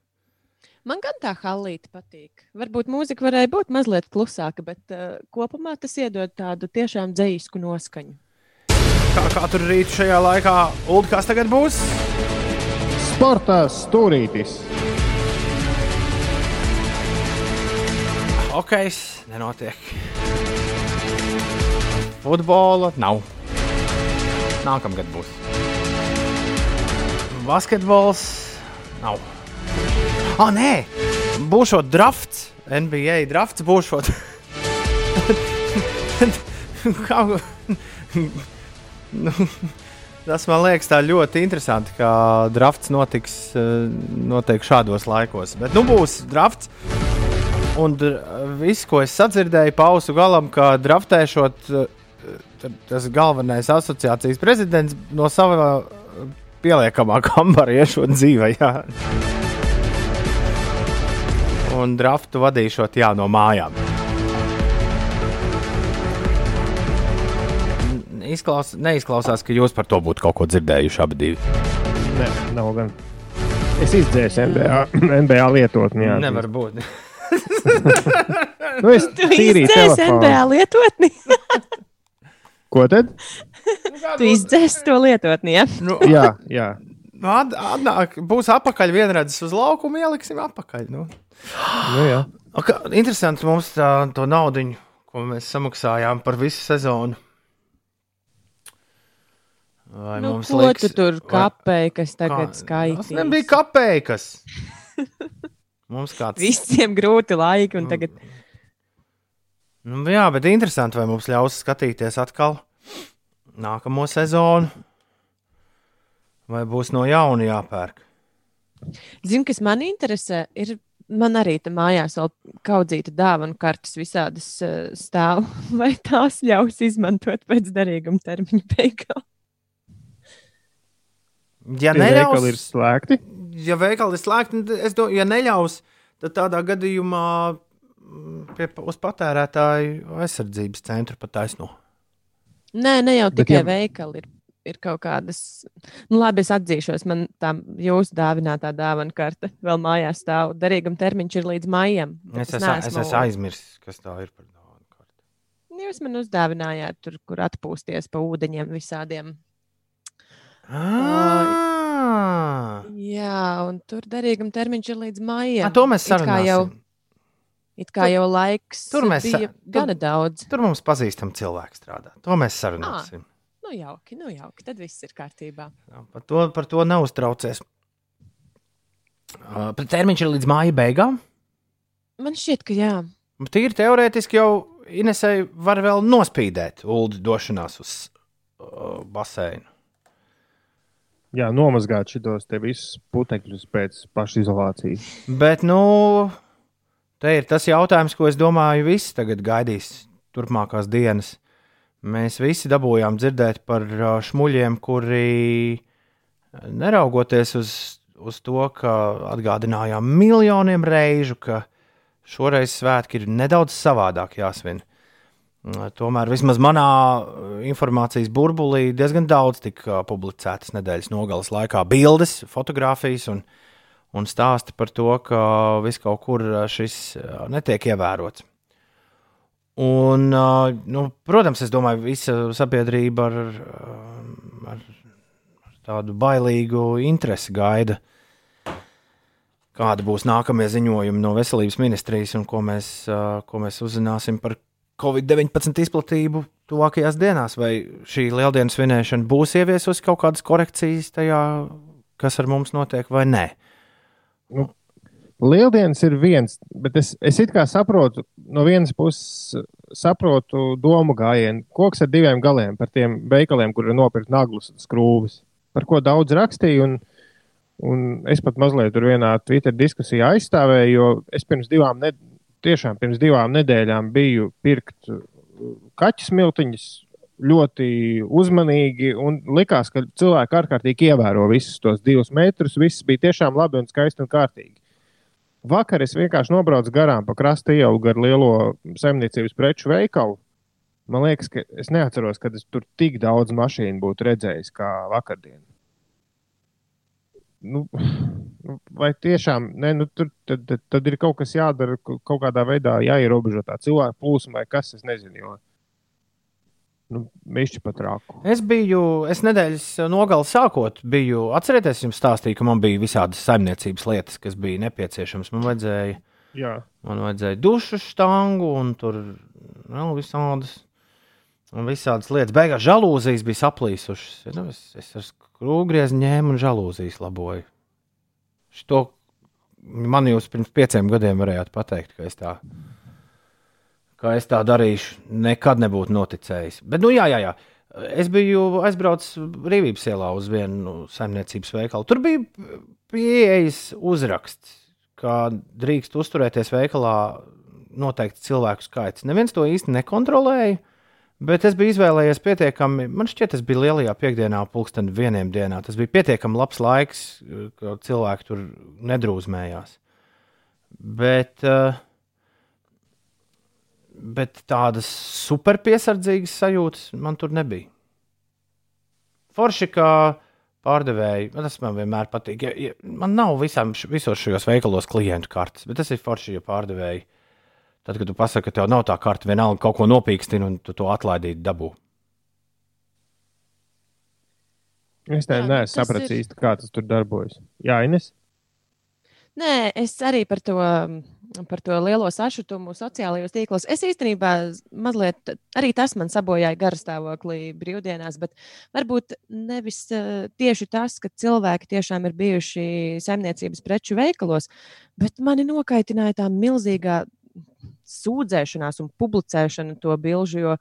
Man gan tā halīte patīk. Varbūt mūzika varēja būt mazliet klusāka, bet uh, kopumā tas iedod tādu tiešām dzīsku noskaņu. Kā katru rītu šajā laikā, Ulu, kas tagad būs? Sportā stūrītis. Hokejs nenotiek. Futbola nav. Nākamgad būs. Basketbols nav. Ah, nē, būs drafts. NBA drafts būs. Kā... nu, tas man liekas ļoti interesanti, ka drafts notiks eh, noteikti šādos laikos. Bet nu būs drafts. Un viss, ko es sadzirdēju, pausu galam, ka draftēšot, eh, tas galvenais asociācijas prezidents no sava eh, pieliekamā kambara iešot dzīvē. Jā. Un draftu vadīšot jā, no mājām. Izklaus, neizklausās, ka jūs par to būtu kaut ko dzirdējuši abi. Divi. Nē, nav gan. Es izdzēsu NBA, NBA lietotni. Jā, Nevar būt. Nu, es izdzēsi telefonu. NBA lietotni. Ko tad? Tu izdzēsi to lietotni. Ja? Nu, Jā, jā. Nu, At, atnāk, būs apakaļ vienredzes uz laukumu, ieliksim apakaļ. Nu. Nu, jā. Kā, interesanti mums tā, to naudu, ko mēs samaksājām par visu sezonu. Vai Nu, mums ko liks- tu tur vai- kapēji, kas tagad kā- skaitīs? Tas nebija kapeikas. Mums kāds Visiem grūti laiki, un tagad Nu, jā, bet interesanti, vai mums ļaus skatīties atkal nākamo sezonu, vai būs no jauna jāpērk. Zinu, kas man interesē, ir man arī te mājās vēl kaudzīta dāvana kartes visādas uh, stāv. Vai tās ļaus izmantot pēc derīguma termiņa beigām? Ja neļaus, ir slēgti. Ja veikali ir slēgti, tad es domāju, ja neļaus, tad tādā gadījumā mm, pie, uz patērētāju aizsardzības centra pat taisno. Nē, ne jau Bet tikai ja- veikali. Ir, ir kaut kādas, nu, labi, es atzīšos, man tā jūsu dāvinātā dāvana karte vēl mājās stāv. Derīguma termiņš ir līdz maijam. bet Es, es, es esmu aizmirsis, kas tā ir par dāvanu. karti. Jūs man uzdāvinājāt, tur, kur atpūsties pa ūdeņiem visādiem. Ah, Jā, un tur derīguma termiņš ir līdz maijam. Ah, to mēs It kā jau, sarunāsim. it kā jau laiks tur mēs bija tur- gana daudz. Tur mums pazīstam cilvēki strādā. To mēs sarunāsim. Nu, jauki, nu, jauki. Tad viss ir kārtībā. Jā, Par to, par to neuztraucies. Uh, termiņš ir līdz māja beigām. Man šķiet, ka jā. Tīri teorētiski jau Inesai var vēl nospīdēt ulu došanās uz uh, baseinu. Jā, nomazgāt šitos te visus putekļus pēc pašizolācijas. Bet, nu, te ir tas jautājums, ko es domāju, visi tagad gaidīs turpmākās dienas. Mēs visi dabūjām dzirdēt par šmuļiem, kuri, neraugoties uz, uz to, ka atgādinājām miljoniem reižu, ka šoreiz svētki ir nedaudz savādāk jāsvin. Tomēr vismaz manā informācijas burbulī diezgan daudz tika publicētas nedēļas nogalas laikā bildes, fotografijas un, un stāsti par to, ka viss kaut kur ā, šis ā, netiek ievērots. Un, nu, protams, es domāju, visa sabiedrība ar, ā, ar, tādu bailīgu interesi gaida, kāda būs nākamie ziņojumi no veselības ministrijas un ko mēs, ko mēs uzzināsim par Covid-19 izplatību tuvākajās dienās. Vai šī lieldienas svinēšana būs ieviesusi kaut kādas korekcijas tajā, kas ar mums notiek, vai nē? Lieldienas ir viens, bet es, es it kā saprotu, no vienas puses saprotu domu gājienu. Koks ar diviem galiem par tiem veikaliem, kur ir nopirkt naglus un skrūves, par ko daudz rakstīju. Un, un es pat mazliet tur vienā Twitter diskusijā aizstāvēju, jo es pirms divām, ne, tiešām pirms divām nedēļām biju pirkt uh, kaķu smiltiņus ļoti uzmanīgi un likās, ka cilvēki ārkārtīgi ievēro visus tos divus metrus. Viss bija tiešām labi un skaisti un kārtīgi. Vakar es vienkārši nobraucu garām pa krasta ielu gar lielo saimniecības preču veikalu. Man liekas, ka es neatceros, kad es tur tik daudz mašīnu būtu redzējis kā vakardien. Nu, nu, vai tiešām ne, nu, tur tad, tad, tad ir kaut kas jādara, ka- kaut kādā veidā jāierobežo tā cilvēku plūsma vai kas, es nezinu. Jo, nu, Mišķi pat rāku. Es biju, es nedēļas nogalē sākot, biju, atcerieties, jums stāstīju, ka man bija visādas saimniecības lietas, kas bija nepieciešamas. Man vajadzēja, Jā, man vajadzēja dušu štangu un tur vēl visādas, un visādas lietas. Beigās žalūzijas bija saplīsušas. Nu, es, es ar skrūvgriezu ņēmu un žalūzijas laboju. Šito man jūs pirms pieciem gadiem varējāt pateikt, ka es tā ka es tā darīšu, nekad nebūtu noticējis. Bet, nu, jā, jā, jā. Es biju aizbraucis Rīgas ielā uz vienu saimniecības veikalu. Tur bija pieejas uzraksts, ka drīkst uzturēties veikalā noteikti cilvēku skaits. Neviens to īsti nekontrolēja, bet es biju izvēlējies pietiekami. Man šķiet, tas bija lielajā piekdienā, pulksten vieniem dienā. Tas bija pietiekami labs laiks, ka cilvēki tur nedrūzmējās. Bet uh, bet tādas super piesardzīgas sajūtas man tur nebija. Forši kā pārdevēji, tas man vienmēr patīk. Ja, ja, man nav visām, visos šajos veikalos klientu kartes, bet tas ir forši, ja pārdevēji. Tad, kad tu pasaki, ka tev nav tā karte, vienalga kaut ko nopīkstina un tu to atlaidīt dabū. es nu, neesmu tas sapratis ir- īsti, kā tas tur darbojas. Jā, Ines. Nē, es arī par to, par to lielo sašutumu sociālajos tīklos. Es īstenībā mazliet arī tas man sabojāja garastāvoklī brīvdienās, bet varbūt nevis eh, tieši tas, ka cilvēki tiešām ir bijuši saimniecības preču veikalos, bet mani nokaitināja tā milzīgā sūdzēšanās un publicēšana to bilžu, jo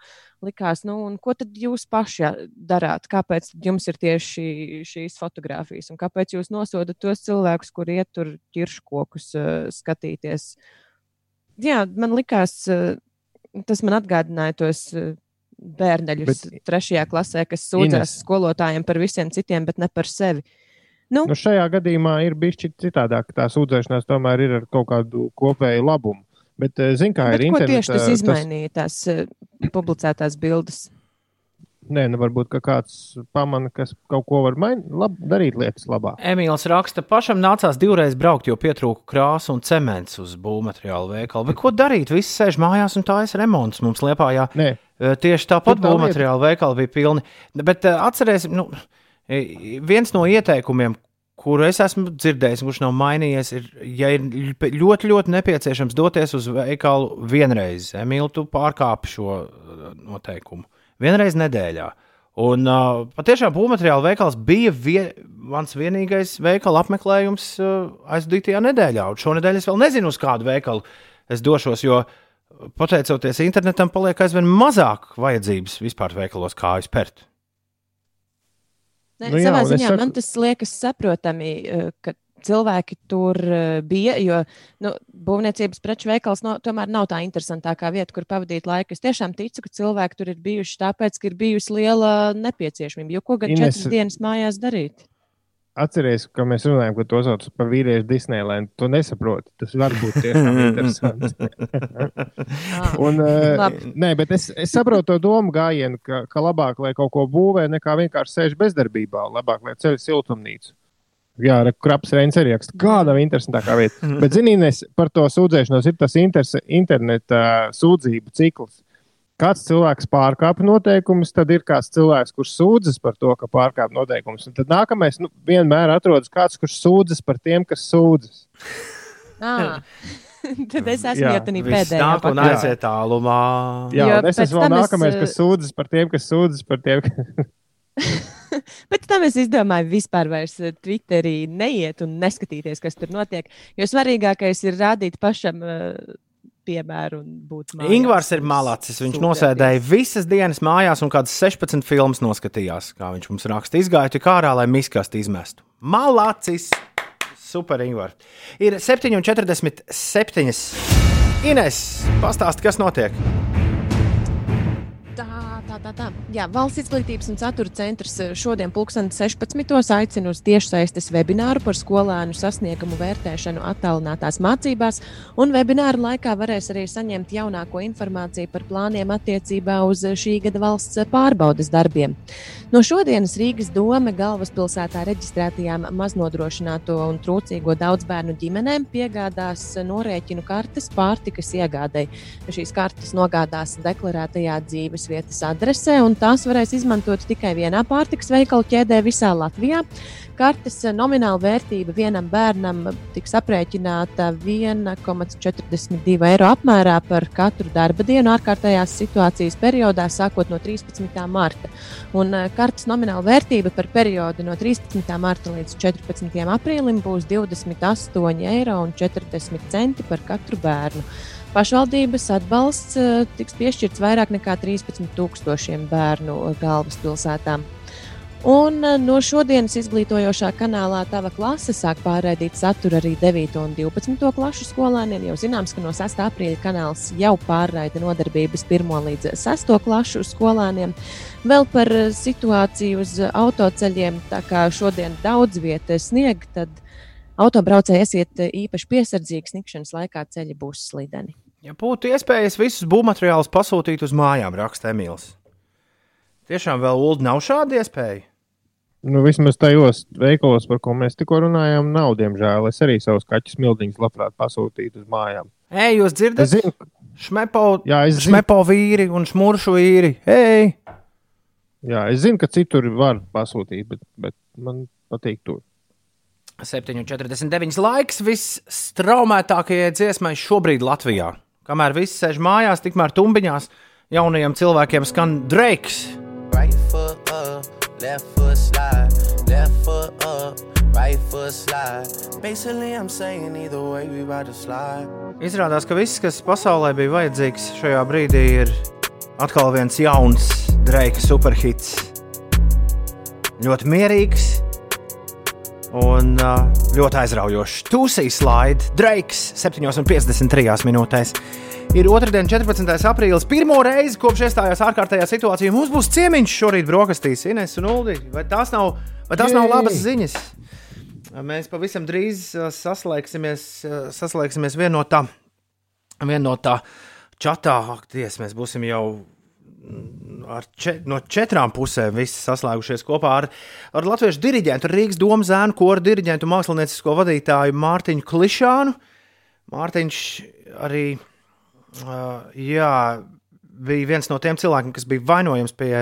likās, nu, ko tad jūs paši darāt? Kāpēc jums ir tieši šīs fotogrāfijas un kāpēc jūs nosodat tos cilvēkus, kur iet tur ķirškokus uh, skatīties? Jā, man likās, uh, tas man atgādināja tos. Uh, bērneļus bet, trešajā klasē, kas sūdzās Ines. skolotājiem par visiem citiem, bet ne par sevi. Nu, nu šajā gadījumā ir bijis citādāk. Tā sūdzēšanās tomēr ir ar kaut kādu kopēju labumu. Bet, eh, zin, kā bet ir internetā. Ko tieši tas izmainīja, tās uh, publicētās bildes? Nē, nu varbūt kāds pamana, kas kaut ko var main, lab, darīt lietas labāk. Emīls raksta, pašam nācās divreiz braukt, jo pietrūka krāsa un cements uz būvmateriālu veikalu. Bet ko darīt? Visi sēž mājās un tā ir remonts mums liepā. Nē, Eh, tieši tāpat būvmateriāla veikali bija pilni. Bet eh, atcerēsim, nu, viens no ieteikumiem, kuru es esmu dzirdējis, kurš nav mainījies, ir, ja ir ļoti, ļoti nepieciešams doties uz veikalu vienreiz. Emīl, tu pārkāpi šo eh, noteikumu. Vienreiz nedēļā. Un uh, patiešām būvmateriāla veikals bija vie, mans vienīgais veikala apmeklējums uh, aizdītajā nedēļā. Un šonadēļ es vēl nezinu, uz kādu veikalu es došos, jo uh, pateicoties internetam, paliek aizvien mazāk vajadzības vispār veikalos kājas pērt. Ne, nu, savā jā, ziņā saku... man tas liekas saprotami, eh, ka cilvēki tur eh, bija. Jo nu, būvniecības preču veikals no, tomēr nav tā interesantākā vieta, kur pavadīt laiku. Es tiešām ticu, ka cilvēki tur ir bijuši tāpēc, ka ir bijusi liela nepieciešamība. Jo ko gan Ines... četras dienas mājās darīt? Atceries, ka mēs runājam, ka to sauc par vīriešu Disneylandu. Tu nesaproti. Tas var būt tiešām interesants. Un, uh, nē, bet es, es saprotu to domu gājienu, ka, ka labāk, lai kaut ko būvē, nekā vienkārši sēž bezdarbībā. Labāk, lai ceļ siltumnīcu. Jā, kraps Reins arī raksta, kāda ir interesantākā vieta. Bet, ziniet, par to sūdzēšanos ir tas interneta sūdzību cikls kāds cilvēks pārkāpj noteikumus, tad ir kāds cilvēks, kurš sūdzas par to, ka pārkāpj noteikumus. Un tad nākamais nu, vienmēr atrodas kāds, kurš sūdzas par tiem, kas sūdzas. Ah. Tad es esmu jau tādā pēdējā. Nāk un aiziet tālumā. Jā, jo es esmu vēl nākamais, es... kas sūdzas par tiem, kas sūdzas par tiem. Bet tam es izdomāju, vispār vairs Twitterī neiet un neskatīties, kas tur notiek. Jo svarīgākais ir rādīt pašam uh, piemēru un būt mājās. Ingūns ir malacis. Viņš nosēdēja visas dienas mājās un kādas 16 filmas noskatījās. Kā viņš mums raksta, izgāja tik ārā, lai miskasti izmestu. Malacis! Super, Ingūns. Ir 7,47. Ines, pastāsti, kas notiek? Tā, tā. Jā, Valsts izglītības un satura centrs eh, šodien, 2016. aicina uz tiešsaistes webināru par skolēnu sasniegumu vērtēšanu attālinātās mācībās, un webināru laikā varēs arī saņemt jaunāko informāciju par plāniem attiecībā uz šī gada valsts pārbaudas darbiem. No šodienas Rīgas doma galvaspilsētā reģistrētajām maznodrošināto un trūcīgo daudzbērnu ģimenēm piegādās norēķinu kartes pārtikas iegādai. Šīs kartes nogādās deklarētajā dzīves vietas adresē, un tās varēs izmantot tikai vienā pārtikas veikalu ķēdē visā Latvijā. Kartes nomināla vērtība vienam bērnam tiks aprēķināta 1,42 eiro apmērā par katru darba dienu ārkārtējās situācijas periodā, sākot no 13. marta. Un eh, kartes nomināla vērtība par periodu no 13. marta līdz 14. aprīlim būs 28,40 eiro par katru bērnu. Pašvaldības atbalsts eh, tiks piešķirts vairāk nekā 13,000 bērnu galvaspilsētām. Un eh, no šodienas izglītojošā kanālā Tava klase sāk pārraidīt saturu arī 9 un 12 klašu skolēniem. Jau zināms, ka no 6. aprīļa kanāls jau pārraida nodarbības 1 līdz 6 klašu skolēniem. Vēl par eh, situāciju uz autoceļiem, tā kā šodien daudz vietas snieg, tad autobraucēji esiet īpaši piesardzīgi, sniegšanas laikā ceļi būs slideni. Ja būtu iespējas visus būvmateriālus pasūtīt uz mājām, raksta Emīls. Tiešām vēl Ulu nav šāda iespēja. Nu, vismaz tajos veikalos, par ko mēs tikko runājām, nav, diemžēl. Es arī savus kaķus mildiņus labprāt pasūtītu uz mājām. Ej, jūs dzirdat? Zinu, šmepo, Jā, šmepo vīri un šmuršu vīri. Ej! Jā, es zinu, ka citur var pasūtīt, bet, bet man patīk tur. 7,49 laiks visstraumētākajai dziesmai šobrīd Latvijā. Kamēr viss sēž mājās, tikmēr tumbiņās jaunajiem cilvēkiem skan Drakes. Right foot up, left foot slide, left foot up, right a slide. Basically, I'm saying either way, we about to slide. Izrādās, ka viss, kas pasaulē bija vajadzīgs šajā brīdī, ir atkal viens jauns Dreika superhits. Ļoti mierīgs un uh, ļoti aizraujošs. Tūsīs slaida Dreiks 7,53 minūtēs. Ir otrdien, 14. aprīlis. Pirmo reizi kopš iestājās ārkārtējā situācijā. Mums būs ciemiņš šorīt brokastīs, Ines un Uldi. Vai tās nav, vai tās nav labas ziņas? Mēs pavisam drīz saslēgsimies, saslēgsimies vienā no tā, vien no tā čatā. Akties, mēs būsim jau čet, no četrām pusēm saslēgušies kopā ar, ar latviešu diriģentu, Rīgas domu zēnu koru diriģentu, māksliniecisko vadītāju Mārtiņu Klišānu. Mārtiņš arī uh, jā, bija viens no tiem cilvēkiem, kas bija vainojams pie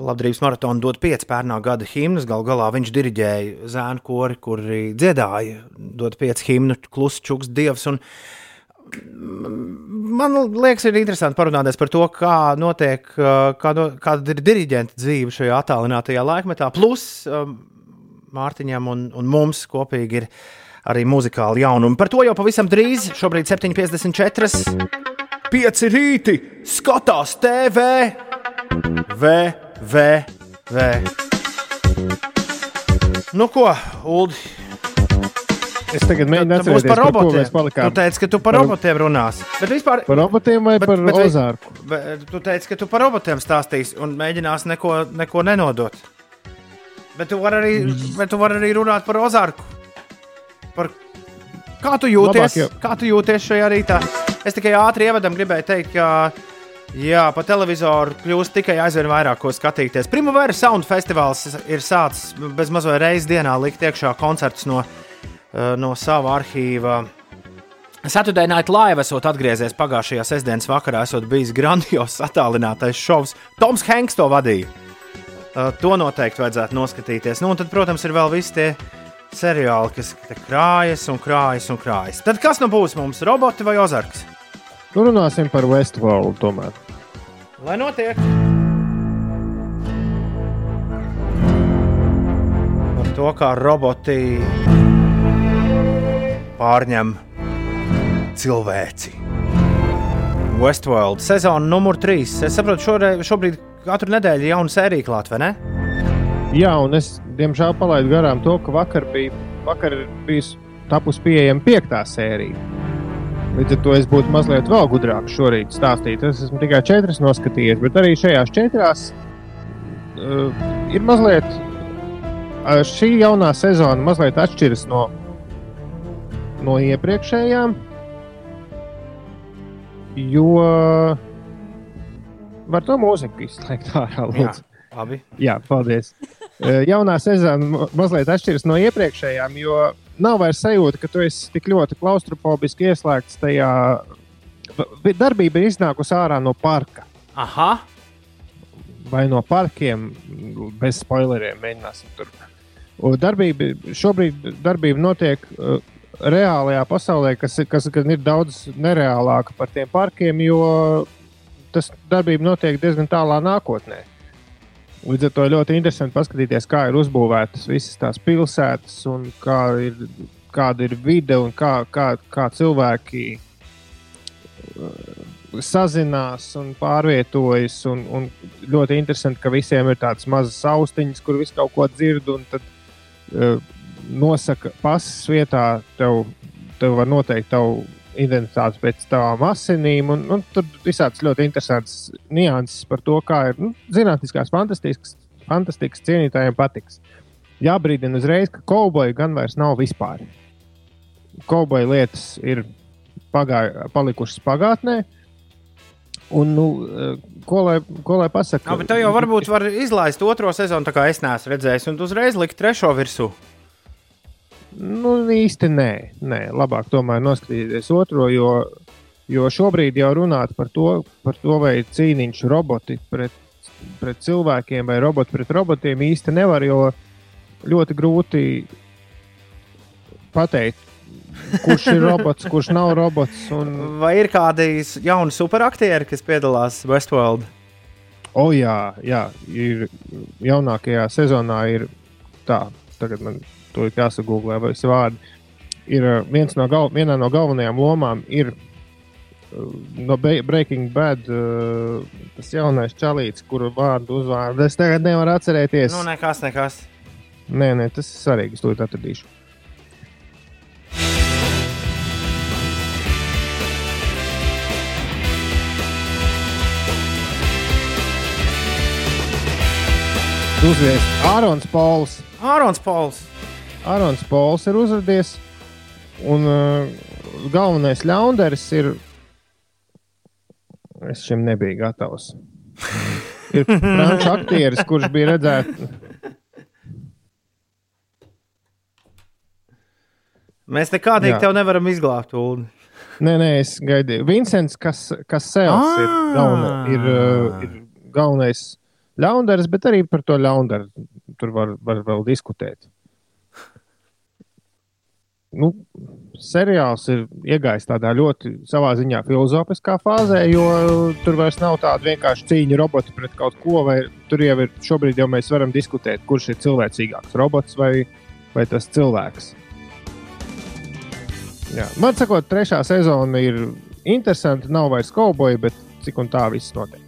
labdarības maratona dot pieci pērnā gada himnas. Galu galā viņš diriģēja zēnu kori, kuri dziedāja dot pieci himnu, klusu čuks dievs. Un, Man liekas, ir interesanti parunāties par to, kā notiek, kā no, kāda ir diriģenta dzīve šajā attālinātajā laikmetā. Plus Mārtiņam un, un mums kopīgi ir arī muzikāli jaunumi. Par to jau pavisam drīz, šobrīd 7,54. Pieci rīti skatās TV, V, V, V. Nu ko, Ulu? Es tagad mēģinu atcerēties, par robotiem. Par tu teici, ka tu par, par robotiem runās. Bet vispār, par robotiem vai bet, par bet, ozārku? Bet, tu teici, ka tu par robotiem stāstīsi un mēģinās neko, neko nenodot. Bet tu vari arī, bet tu vari arī runāt par ozārku. Par... Kā tu jūties? Kā tu jūties šajā rītā? Es tikai ātri ievadam gribēju teikt, ka Jā, pa televizoru kļūst tikai aizvien vairāk ko skatīties. Primavera Sound Festivāls ir sācis bez mazliet reizes dienā likt iekšā koncertus no Eh, no sava arhīva. Saturday Night Live esot atgriezies pagājušajā sestdienas vakarā, esot bijis grandios attālinātais šovs. Toms Hanks to vadīja. Uh, to noteikti vajadzētu noskatīties. Nu, un tad, protams, ir vēl visi tie seriāli, kas krājas un krājas un krājas. Tad kas nu būs mums, roboti vai ozarks? Nu, runāsim par Westworld tomēr. Lai notiek! Par to, kā roboti pārņem cilvēci. Westworld sezona numur 3. Es saprotu, šoreiz, šobrīd katru nedēļu ir jauna sērija klāta, vai ne? Jā, un es diemžēl palaidu garām to, ka vakar bija, vakar bija tapusi pieejama piektā sērija. Līdz ar to es būtu mazliet vēl gudrāk šorīt stāstīt. Es esmu tikai četras noskatījies, bet arī šajās četrās uh, ir mazliet. Uh, šī jaunā sezona mazliet atšķiras no no iepriekšējām, jo var to mūziku izslēgt ārā. Jā, labi. Jā, paldies. Jaunā sezona mazliet atšķiras no iepriekšējām, jo nav vairs sajūta, ka tu esi tik ļoti klaustrofobiski ieslēgts tajā. Darbība ir iznākusi ārā no parka. Aha. Vai no parkiem, bez spoileriem, mēģināsim tur. Un darbība, šobrīd darbība notiek uh, reālajā pasaulē, kas, kas ir daudz nereālāka par tiem parkiem, jo tas darbība notiek diezgan tālā nākotnē. Līdz ar to ļoti interesanti paskatīties, kā ir uzbūvētas visas tās pilsētas, un kā ir, kāda ir vide un kā, kā, kā cilvēki uh, sazinās un pārvietojas. Un, un ļoti interesanti, ka visiem ir tādas mazas austiņas, kur viss kaut ko dzird. Tad, uh, nosaka pasas vietā, tev, tev var noteikt tavu identitāti pēc tavām asinīm. Un, un, tur visādas ļoti interesantas nianses par to, kā ir nu, zinātniskās fantastikas, fantastikas cienītājiem patiks. Jābrīdina uzreiz, ka kauboji gan vairs nav vispār. Kauboja lietas ir pagāj, palikušas pagātnē. Un, nu, ko lai, ko lai pasakā? Jā, bet tev jau varbūt var izlaist otro sezonu, tā kā es neesmu redzējis, un uzreiz likt trešo virsmu. Nu, īsti nē, nē, labāk tomēr noskatīties otro, jo, jo šobrīd jau runāt par to, par to vai cīniņš roboti pret, pret cilvēkiem vai roboti pret robotiem īsti nevar, jo ļoti grūti pateikt, kurš ir robots, kurš nav robots. Un... Vai ir kādi jauni superaktieri, kas piedalās Westworld? O, jā, jā, ir jaunākajā sezonā ir tā tagad man to ir jāsagūglē, vai visi vārdi. Ir uh, viens no, gal, no galvenajām lomām ir uh, no Breaking Bad uh, tas jaunais čalīts, kuru vārdu uzvārdu es tagad nevaru atcerēties. Nu, nekas, nekas. Nē, nē, tas ir svarīgi. Es to atradīšu. Uzvies Ārons Pols. Ārons Pauls. Ārons Pols ir uzrādījis. Un uh, galvenais ļaundaris ir. Es šim nebiju gatavs. Ir franču aktieris, kurš bija redzēts. Mēs nekādīgi Jā. tev nevaram izglābt, Ulu. Nē, nē, es gaidīju. Vincents, kas, kas Sēls ir, Ah! galvena, ir, uh, ir galvenais ļaundaris, bet arī par to ļaundaru tur var, var vēl diskutēt. Nu, seriāls ir iegājis tādā ļoti savā ziņā filozofiskā fāzē, jo tur vairs nav tāda vienkārši cīņa roboti pret kaut ko. vai Tur jau ir šobrīd jau mēs varam diskutēt, kurš ir cilvēcīgāks, robots vai, vai tas cilvēks. Jā. Man sakot, trešā sezona ir interesanta. Nav vairs kauboja, bet cik un tā viss notiek.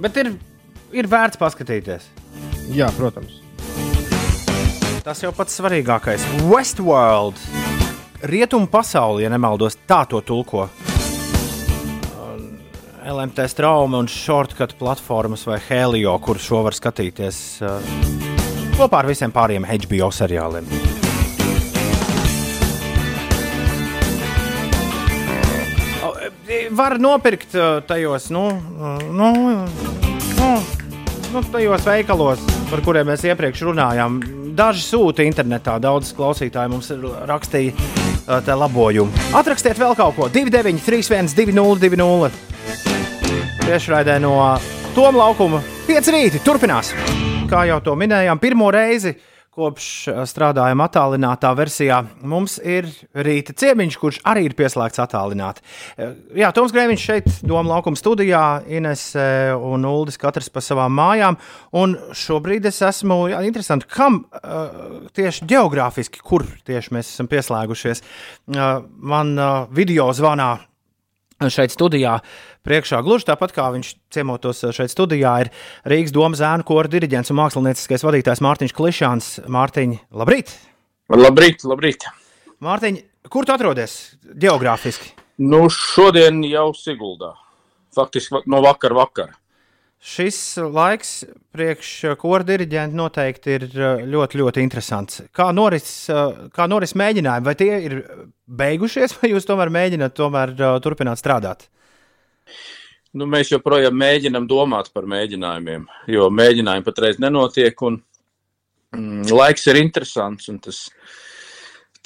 Bet ir, ir vērts paskatīties. Jā, protams. Tas jau pats svarīgākais. Westworld. Rietumu pasauli, ja nemaldos, tā to tulko. LMT strauma un shortcut platformas vai Helio, kur šo var skatīties kopā ar visiem pārējiem HBO seriāliem. E, Var nopirkt tajos, nu, nu, nu, nu, tajos veikalos, par kuriem mēs iepriekš runājām. Daži sūta internetā, daudz klausītāju mums rakstīja uh, te labojumu. Atrakstiet vēl kaut ko 293, 202, tiešraidē no Toma laukuma 5 rīti. Turpinās. Kā jau to minējām, pirmo reizi kopš uh, strādājam attālinātā versijā, mums ir rīta ciemiņš, kurš arī ir pieslēgts attālināti. Uh, Jā, Toms Grēviņš šeit, Doma laukuma studijā, Ines uh, un Uldis, katrs pa savām mājām. Un šobrīd es esmu, jā, interesanti, kam uh, tieši geogrāfiski, kur tieši mēs esam pieslēgušies. Uh, man uh, video zvanā šeit studijā priekšā. Gluži tāpat kā viņš ciemotos šeit studijā, ir Rīgas domas zēnu kora diriģents un mākslinieckais vadītājs Mārtiņš Klišāns. Mārtiņ, labrīt! Labrīt, labrīt. Mārtiņ, kur tu atrodies geogrāfiski? Nu, šodien jau Siguldā. Faktiski no vakar vakara. Šis laiks priekš kora diriģenta noteikti ir uh, ļoti, ļoti interesants. Kā noris, uh, kā noris mēģinājumi, vai tie ir beigušies, vai jūs tomēr mēģināt tomēr, turpināt strādāt? Nu, mēs joprojām mēģinām domāt par mēģinājumiem, jo mēģinājumi patreiz nenotiek. Un, mm, laiks ir interesants. un Tas,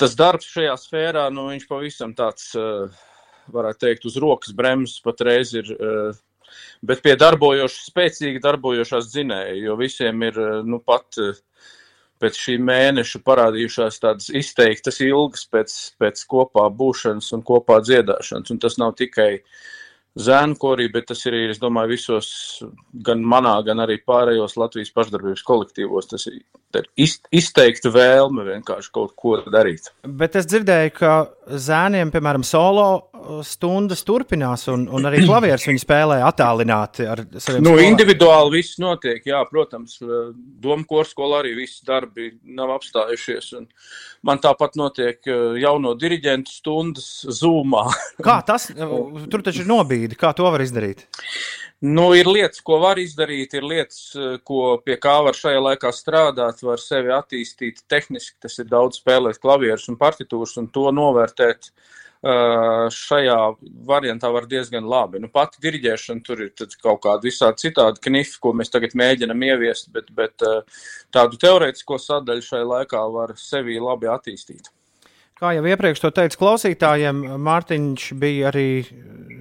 tas darbs šajā sfērā, nu, viņš pavisam tāds, varētu teikt, uz rokas bremzes patreiz ir. Uh, Bet pie darbojošas, spēcīgi darbojošās dzinēja, jo visiem ir uh, nu, pat uh, pēc šī mēneša parādījušās tādas izteiktas ilgas pēc, pēc kopā būšanas un kopā dziedāšanas. Un tas nav tikai zēnu korī, bet tas ir, es domāju, visos, gan manā, gan arī pārējos Latvijas pašdarbības kolektīvos. Tas ir izteikta vēlme vienkārši kaut ko darīt. Bet es dzirdēju, ka zēniem, piemēram, solo stundas turpinās, un, un arī klavieres viņi spēlē attālināti ar saviem Nu, skolēniem. individuāli viss notiek, jā, protams, Doma korskolā arī viss darbi nav apstājušies. un Man tāpat notiek eh, jauno diriģentu stundas zūmā. Kā tas? uh, Tur taču ir nobīde. Kā to var izdarīt? Nu, ir lietas, ko var izdarīt, ir lietas, eh, ko pie kā var šajā laikā strādāt, var sevi attīstīt tehniski. Tas ir daudz spēlēt klavierus un partitūras, un to novērtēt eh, šajā variantā var diezgan labi. Nu, pati diriģēšana tur ir kaut kāda visādi citādi knifi, ko mēs tagad mēģinam ieviest, bet, bet eh, tādu teorētisko sadaļu šajā laikā var sevi labi attīstīt. Kā jau iepriekš teicu klausītājiem, Mārtiņš bija arī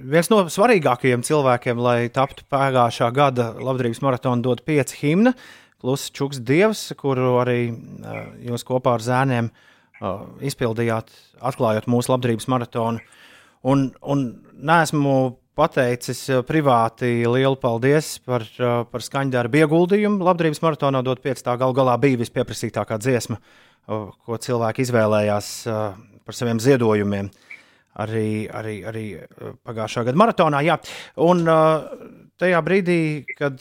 viens no svarīgākajiem cilvēkiem, lai taptu pagājušā gada labdarības maratona dot pieci himna, plus Čuks Dievs, kuru arī uh, jūs kopā ar zēniem uh, izpildījāt, atklājot mūsu labdarības maratonu. Un, un neesmu pateicis uh, privāti lielu paldies par, uh, par skaņdarbu ieguldījumu. Labdarības maratonā dot pieci tā gal galā bija vispieprasītākā dziesma ko cilvēki izvēlējās par saviem ziedojumiem. Arī, arī, arī pagājušā gada maratonā. Jā. Un tajā brīdī, kad,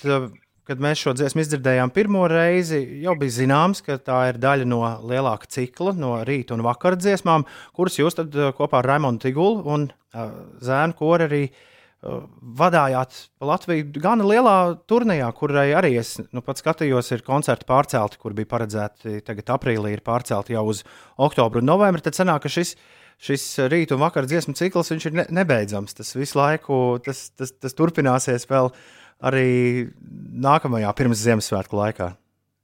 kad mēs šo dziesmu izdzirdējām pirmo reizi, jau bija zināms, ka tā ir daļa no lielāka cikla, no rīta un vakara dziesmām, kuras jūs kopā ar Raimonu Tigulu un Zēnu Koru arī uh, vadājāt Latviju gan lielā turnīrā, kurai arī es nu, pats skatījos, ir koncerti pārcelti, kur bija paredzēti tagad aprīlī, ir pārcelti jau uz oktobru un novembri. Tad sanāk, ka šis, šis rīta un vakara dziesmu cikls ir ne, nebeidzams. Tas visu laiku tas, tas, tas turpināsies vēl arī nākamajā pirms Ziemassvētku laikā.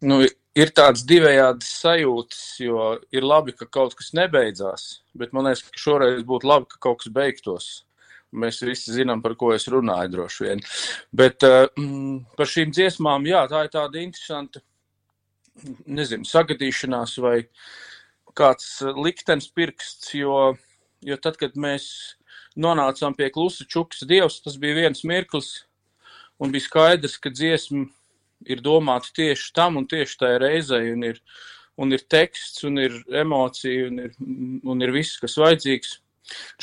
Nu, ir tāds divējāds sajūtas, jo ir labi, ka kaut kas nebeidzās, bet man liekas, ka šoreiz būtu labi, ka kaut kas beigtos. Mēs visi zinām, par ko es runāju, droši vien. Bet uh, par šīm dziesmām, jā, tā ir tāda interesanta, nezinu, sagadīšanās vai kāds liktenis pirksts, jo, jo tad, kad mēs nonācām pie klusa čukas dievs, tas bija viens mirklis, un bija skaidrs, ka dziesma ir domāta tieši tam un tieši tajā reizei, un ir, un ir teksts, un ir emocija, un ir, un ir viss, kas vajadzīgs.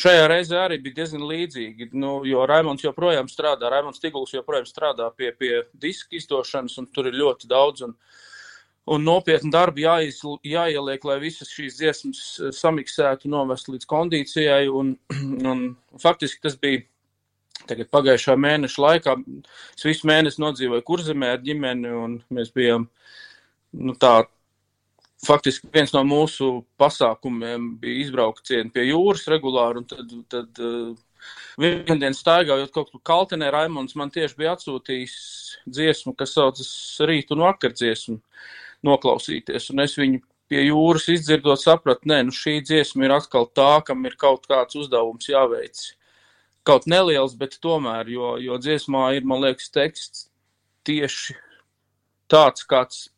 Šajā reizē arī bija diezgan līdzīgi, nu, jo Raimons joprojām strādā, Raimons Tiguls joprojām strādā pie, pie diska izdošanas, un tur ir ļoti daudz un, un nopietni darbi jāiz, jāieliek, lai visas šīs dziesmas samiksētu, novest līdz kondīcijai, un, un faktiski tas bija tagad pagājušā mēneša laikā. Es visu mēnesi nodzīvoju kurzemē ar ģimeni, un mēs bijām, nu, tā faktiski viens no mūsu pasākumiem bija izbraucieni pie jūras regulāri, un tad, tad uh, vienu dienu staigājot kaut kur Kaltenē, Raimons man tieši bija atsūtījis dziesmu, kas saucas Rīt un vakar dziesmu noklausīties, un es viņu pie jūras izdzirdot sapratu, nē, nu šī dziesma ir atkal tā, kam ir kaut kāds uzdevums jāveic. Kaut neliels, bet tomēr, jo, jo dziesmā ir, man liekas, teksts tieši tāds, kāds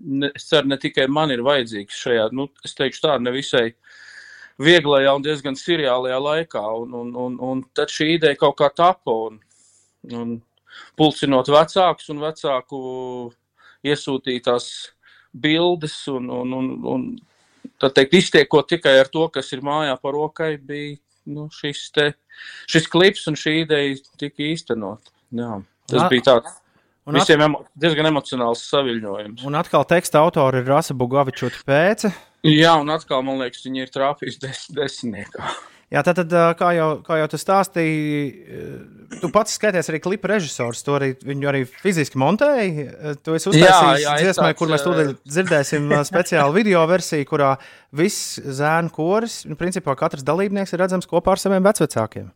ne, es ceru, ne tikai man ir vajadzīgs šajā, nu, es teikšu tā, nevisai vieglajā un diezgan seriālajā laikā. Un, un, un, un tad šī ideja kaut kā tapa un, un pulcinot vecākus un vecāku iesūtītās bildes un, un, un, un tā teikt, iztiekot tikai ar to, kas ir mājā par rokai, bija nu, šis, te, šis klips un šī ideja tika īstenot. Jā, tas Jā. bija tāds Un Visiem emo diezgan emocionāls saviņojums. Un atkal teksta autori ir Rasa Bugavičota pēce. Jā, un atkal, man liekas, viņi ir trāpījuši des desmitniekā. Jā, tad, kā jau, kā jau tu stāstīji, tu pats skaties arī klipa režisors. Tu arī viņu arī fiziski montēji. Tu esi uztaisījis dziesmai, kur mēs tūdaļ dzirdēsim speciālu video versiju, kurā viss zēnu koris, nu, principā katrs dalībnieks ir redzams kopā ar saviem vecvecākiem.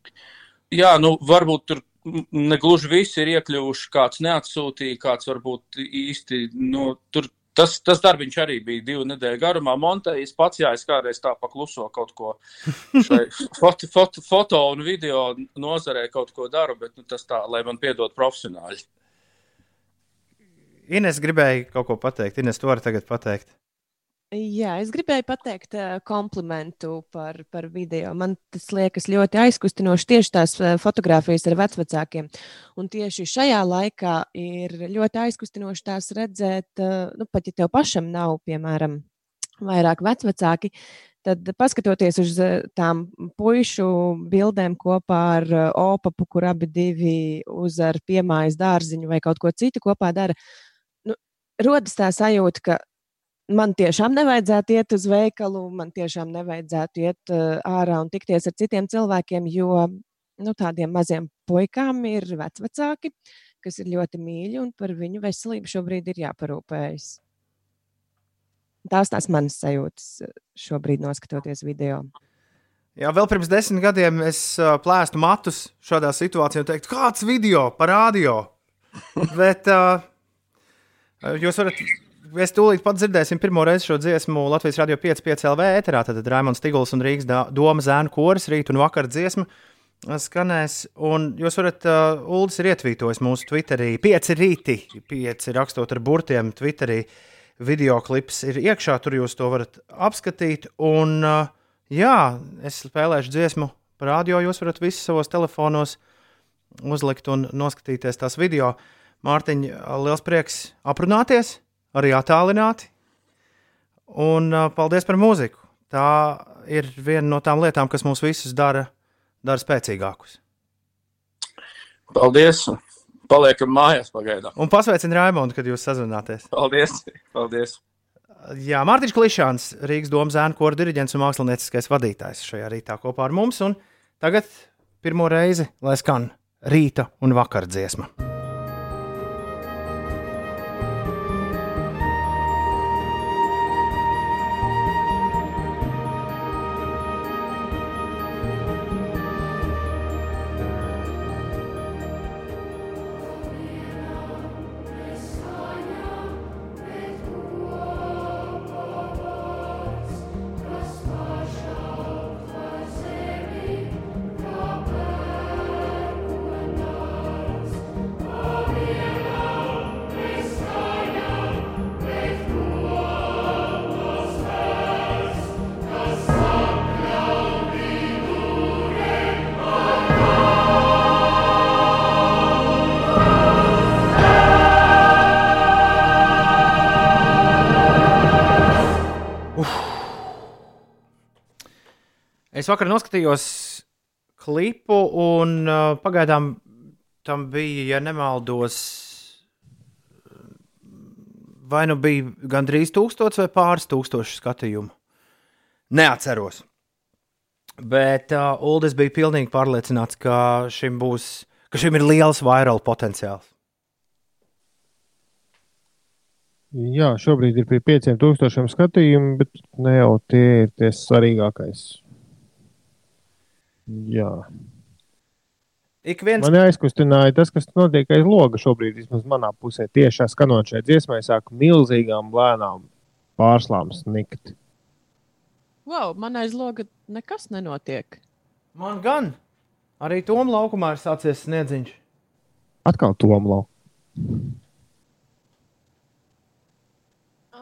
Jā, nu varbūt tur negluži visi ir iekļuvuši, kāds neatsūtīja, kāds varbūt īsti, nu, tur tas, tas darbiņš arī bija divu nedēļu garumā. Montējis pats, jā, es kādreiz tā pakluso kaut ko foto, foto, foto un video nozarē kaut ko daru, bet nu, tas tā, lai man piedod profesionāļi. Ines gribēja kaut ko pateikt. Ines, tu vari tagad pateikt. Jā, es gribēju pateikt uh, komplimentu par, par video. Man tas liekas ļoti aizkustinoši tieši tās uh, fotogrāfijas ar vecākiem. Un tieši šajā laikā ir ļoti aizkustinoši tās redzēt, uh, nu, pat ja tev pašam nav, piemēram, vairāk vecāki. Tad, paskatoties uz tām pušu bildēm kopā ar opapu, kur abi divi uz ar piemājas dārziņu vai kaut ko citu kopā dara, nu, rodas tā sajūta, ka man tiešām nevajadzētu iet uz veikalu, man tiešām nevajadzētu iet uh, ārā un tikties ar citiem cilvēkiem, jo nu, tādiem maziem puikām ir vecvecāki, kas ir ļoti mīļi un par viņu veselību šobrīd ir jāparūpējas. Tās tās manas sajūtas uh, šobrīd, noskatoties video. Jā, vēl pirms desmit gadiem es uh, plēstu matus šādā situācijā un teiktu, kāds video par radio. Bet uh, jūs varat Mēs tūlīt pat dzirdēsim pirmo reizi šo dziesmu Latvijas radio 5,5 LV ēterā. Tad Raimons Tigls un Rīgas doma zēnu koris rīt un vakar dziesmu skanēs. Un jūs varat, uh, Uldis ir ietvītojis mūsu Twitterī, 5 rīti, 5 rakstot ar burtiem Twitterī. Video klips ir iekšā, tur jūs to varat apskatīt. Un, uh, jā, es spēlēšu dziesmu par radio. Jūs varat visus savos telefonos uzlikt un noskatīties tās video. Mārtiņ, liels prieks aprunāties! Arī attālināti. Un uh, paldies par mūziku. Tā ir viena no tām lietām, kas mūs visus dara, dara spēcīgākus. Paldies! Paliekam mājās pagaidām. Un pasveicinu Raimondu, kad jūs sazināties. Paldies! Paldies. Jā, Mārtiņš Klišāns, Rīgas domu zēnu kora diriģents un mākslinieckais vadītājs šajā rītā kopā ar mums. Un tagad pirmo reizi, lai skan rīta un vakar dziesma. Vakar noskatījos klipu, un uh, pagaidām tam bija, ja nemaldos, vai nu bija gandrīz tūkstots vai pāris tūkstoši skatījumu. Neatceros. Bet uh, Uldis bija pilnīgi pārliecināts, ka šim būs, ka šim ir liels vairālu potenciāls. Jā, šobrīd ir pie 5000 skatījumu, bet ne jau tie ir tie svarīgākais. Jā. Ik viens Man aizkustināja tas, kas notiek aiz loga šobrīd, vismaz manā pusē. Tiešā skanot šai dziesmai, sāk milzīgām lēnām pārslām snikt. Wow, man aiz loga nekas nenotiek. man gan arī Tom laukumā ir sācies sniedziņš. Atkal tomlau. Ā,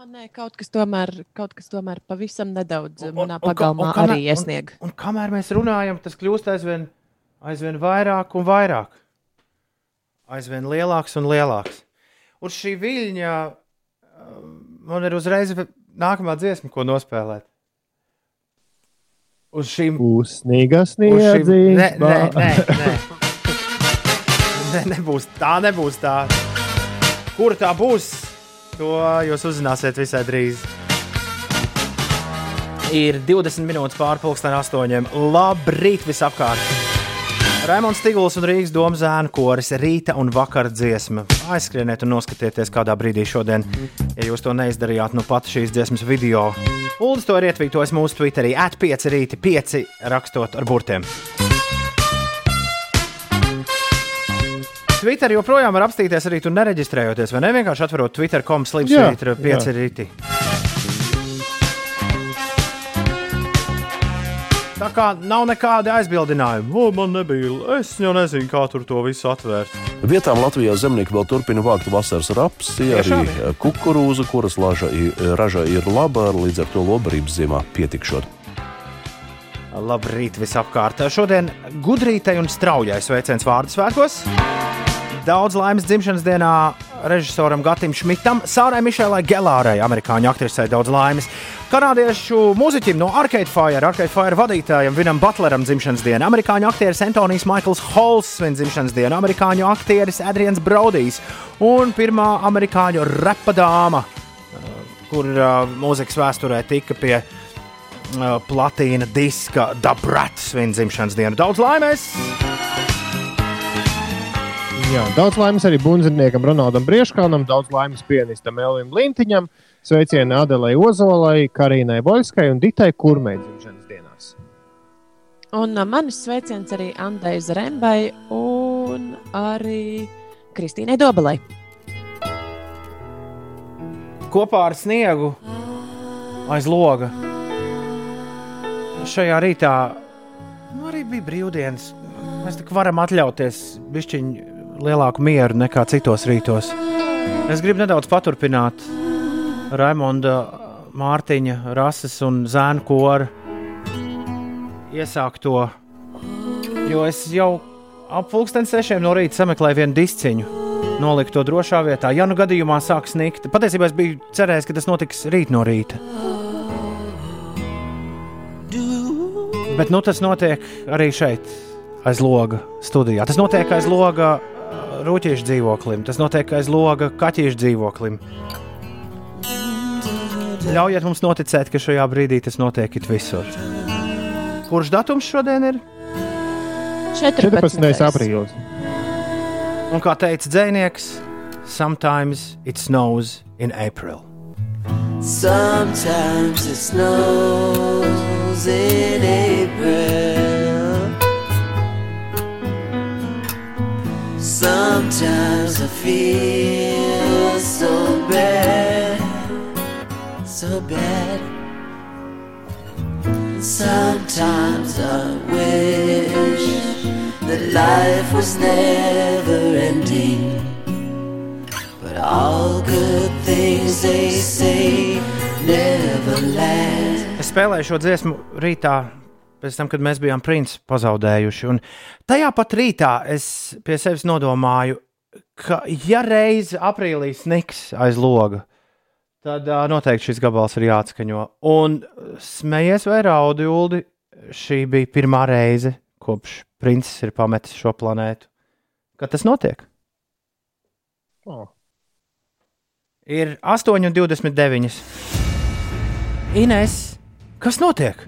nē, kaut kas tomēr, kaut kas tomēr pavisam nedaudz Un- manā un- un- pagalmā un kamēr- arī iesnieg. Un, un kamēr mēs runājam, tas kļūst aizvien, aizvien vairāk un vairāk. Aizvien lielāks un lielāks. Uz šī viļņa um, man ir uzreiz nākamā dziesma, ko nospēlēt. Uz šīm Uzsnīga Uz šīm... Nē, nē, nē, nē. nē, nebūs tā, nebūs tā. Kur tā būs? To jūs uzzināsiet visai drīz. Ir 20 minūtes pārpusdienas astoņiem. Labrīt visapkārt! Raimons Stīgls un Rīgas domu zēnu koris rīta un vakara dziesma. Aizskrieniet un noskatieties kādā brīdī šodien, ja jūs to neizdarījāt nu pat šīs dziesmas video. Uldis to ir ietvītojis mūsu Twitterī, at5 rīti, 5 rakstot ar burtiem. Twitter joprojām var apstīties arī tur nereģistrējoties, vai ne? Vienkārši atverot Twitter.com slīpstīt 5 jā. rīti. Tā kā nav nekāda aizbildinājuma. O, man nebija. Es jau nezinu, kā tur to visu atvērt. Vietām Latvijā zemnieki vēl turpina vākt vasaras rapsi, arī eh, kukurūzu, kuras laža, i- raža ir laba, līdz ar to lobarības ziemā pietikšot. Labrīt, visapkārt. Šodien gudrītai un straujai sveiciens vārdu svētkos. Daudz laimes dzimšanas dienā režisoram Gatam Šmitam, Sārai Mišēlai Gelārai, amerikāņu aktrisei daudz laimes. Kanādiešu mūziķim no Arcade Fire, Arcade Fire vadītājam Vinam Butleram dzimšanas diena, amerikāņu aktieris Antonijs Maikls Hols svin dzimšanas dienu, amerikāņu aktieris Adrians Brodijs un pirmā amerikāņu repa dāma, kur uh, mūzikas vēsturē tika pie uh, platīna diska Dabrats svin dzimšanas dienu. Daudz laimes! Jā, daudz laimes arī bundziniekam Ronaldam Brieškalnam, daudz laimes pianistam Elvim Lintiņam, sveicieni Adelei Ozolai, Karīnai Boļskai un Ditai Kurmei dzimšanas dienās. Un uh, manis sveiciens arī Andai Zarembai un arī Kristīnai Dobelai. kopā ar sniegu aiz loga. Šajā rītā nu, arī bija brīvdienas. Mēs tik varam atļauties bišķiņu lielāku mieru nekā citos rītos. Es gribu nedaudz paturpināt Raimonda Mārtiņa, Rases un Zēna kora iesākto, jo es jau ap pulksten sešiem no rīta sameklēju vienu disciņu. Nolikt to drošā vietā, ja nu gadījumā sāk snikt. Patiesībā es biju cerējis, ka tas notiks rīt no rīta. Bet nu, tas notiek arī šeit, aiz loga studijā. Tas notiek aiz loga rūtīšu dzīvoklim, tas notiek aiz loga kaķīšu dzīvoklim. Ļaujiet mums noticēt, ka šajā brīdī tas notiek visur. Kurš datums šodien ir? 14. aprīlis. Un kā teica dzinieks, sometimes it snows in April. Sometimes it snows in April. Sometimes I feel so bad, so bad. Sometimes I wish that life was never ending. But all good things they say never last. Es spēlēju šo dziesmu rītā, pēc tam, kad mēs bijām princi pazaudējuši. Un tajā pat rītā es pie sevis nodomāju, ka, ja reiz aprīlī sniks aiz loga, tad uh, noteikti šis gabals ir jāatskaņo. Un smējies vai raudi, Uldi, šī bija pirmā reize, kopš princis ir pametis šo planētu. Kad tas notiek? Oh. Ir 8,29. Ines, kas notiek?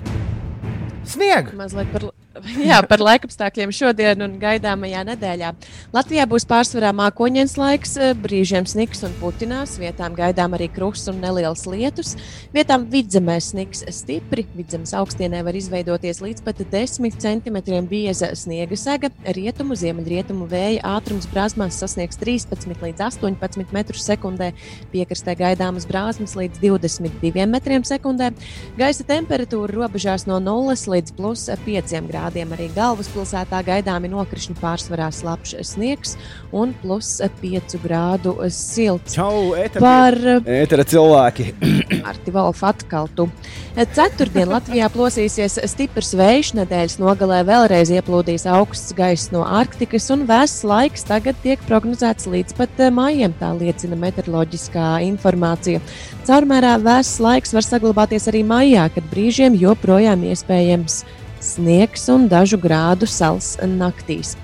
Snieg! Mazliet par, jā, par laikapstākļiem šodien un gaidāmajā nedēļā. Latvijā būs pārsvarā mākoņdienas laiks, brīžiem sniks un putinās, vietām gaidām arī krusts un neliels lietus. Vietām vidzemē sniks stipri, vidzemes augstienē var izveidoties līdz pat 10 cm bieza sniega sega. Rietumu, ziemeļrietumu vēja ātrums brāzmās sasniegs 13 līdz 18 m2, piekrastē gaidāmas brāzmas līdz 22 m2. Gaisa temperatūra robežās no 0 līdz plus 5 grādiem. Arī galvaspilsētā gaidāmi nokrišņi pārsvarā slapjš sniegs un plus 5 grādu silts. Čau, ētera, Par ētera cilvēki! Arti Volfu atkaltu. Ceturtdien Latvijā plosīsies stiprs vējš, nedēļas nogalē vēlreiz ieplūdīs augsts gaiss no Arktikas, un vēss laiks tagad tiek prognozēts līdz pat maijam, tā liecina meteoroloģiskā informācija. Caurmērā vēss laiks var saglabāties arī maijā, kad brīžiem joprojām iespējams sniegs un dažu grādu sals naktīs.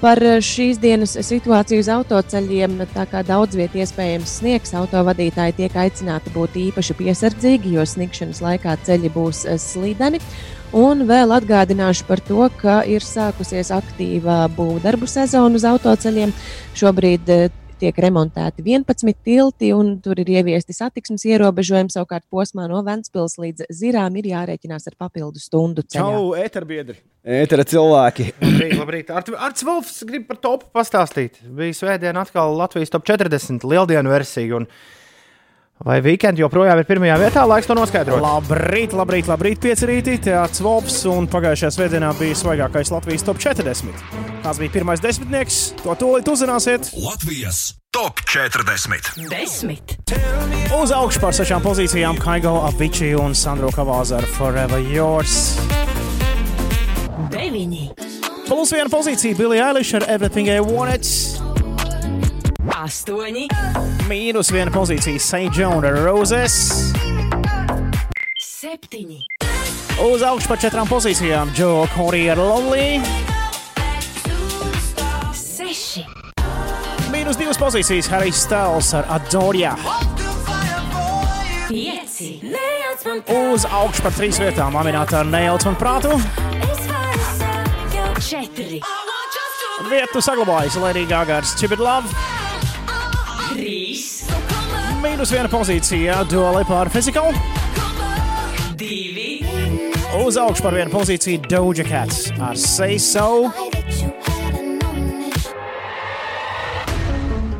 Par šīs dienas situāciju uz autoceļiem, tā kā daudz vietā iespējams sniegs, autovadītāji tiek aicināti būt īpaši piesardzīgi, jo sniegšanas laikā ceļi būs slīdeni. Un vēl atgādināšu par to, ka ir sākusies aktīva būvdarbu sezona uz autoceļiem. Šobrīd tiek remontēti 11 tilti, un tur ir ieviesti satiksmes ierobežojumi. Savukārt posmā no Ventspils līdz Zirām ir jārēķinās ar papildu stundu ceļu. Čau, ētera biedri! Ētera cilvēki! Labrīt, labrīt. Ar, Arts Volfs grib par topu pastāstīt. Bija svētdien atkal Latvijas top 40 lieldienu versija. Un... Vai weekend joprojām ir pirmajā vietā? Laiks to noskaidrot. Labrīt, labrīt, labrīt, piecrītī. Teātris Volps un pagājušajā svētdienā bija svaigākais Latvijas top 40. Kāds bija pirmais desmitnieks? To tūlīt uzzināsiet. Latvijas top 40. Desmit. Uz augšu par sešām pozīcijām Kaigo, Avicii un Sandro Kavāza ar Forever Yours. Deviņi. Plus viena pozīcija Billie Eilish ar Everything I Wanted. Astoņi. Mīnus viena pozīcija St. John Roses. Septiņi. Uz augšu par četrām pozīcijām Joe Corey ar Lonely. Seši. Mīnus divas pozīcijas Harijs Stēls ar Adoria. Pieci. Uz augšu par trīs vietām Aminēta ar Nejauc un Prātu. Četri. Vietu saglabājas Lady Gaga ar Stupid Love. Trīs. Mīnus viena pozīcija Duali par Physical. Divi. Uz augšu par vienu pozīciju Doja Cats ar Say So.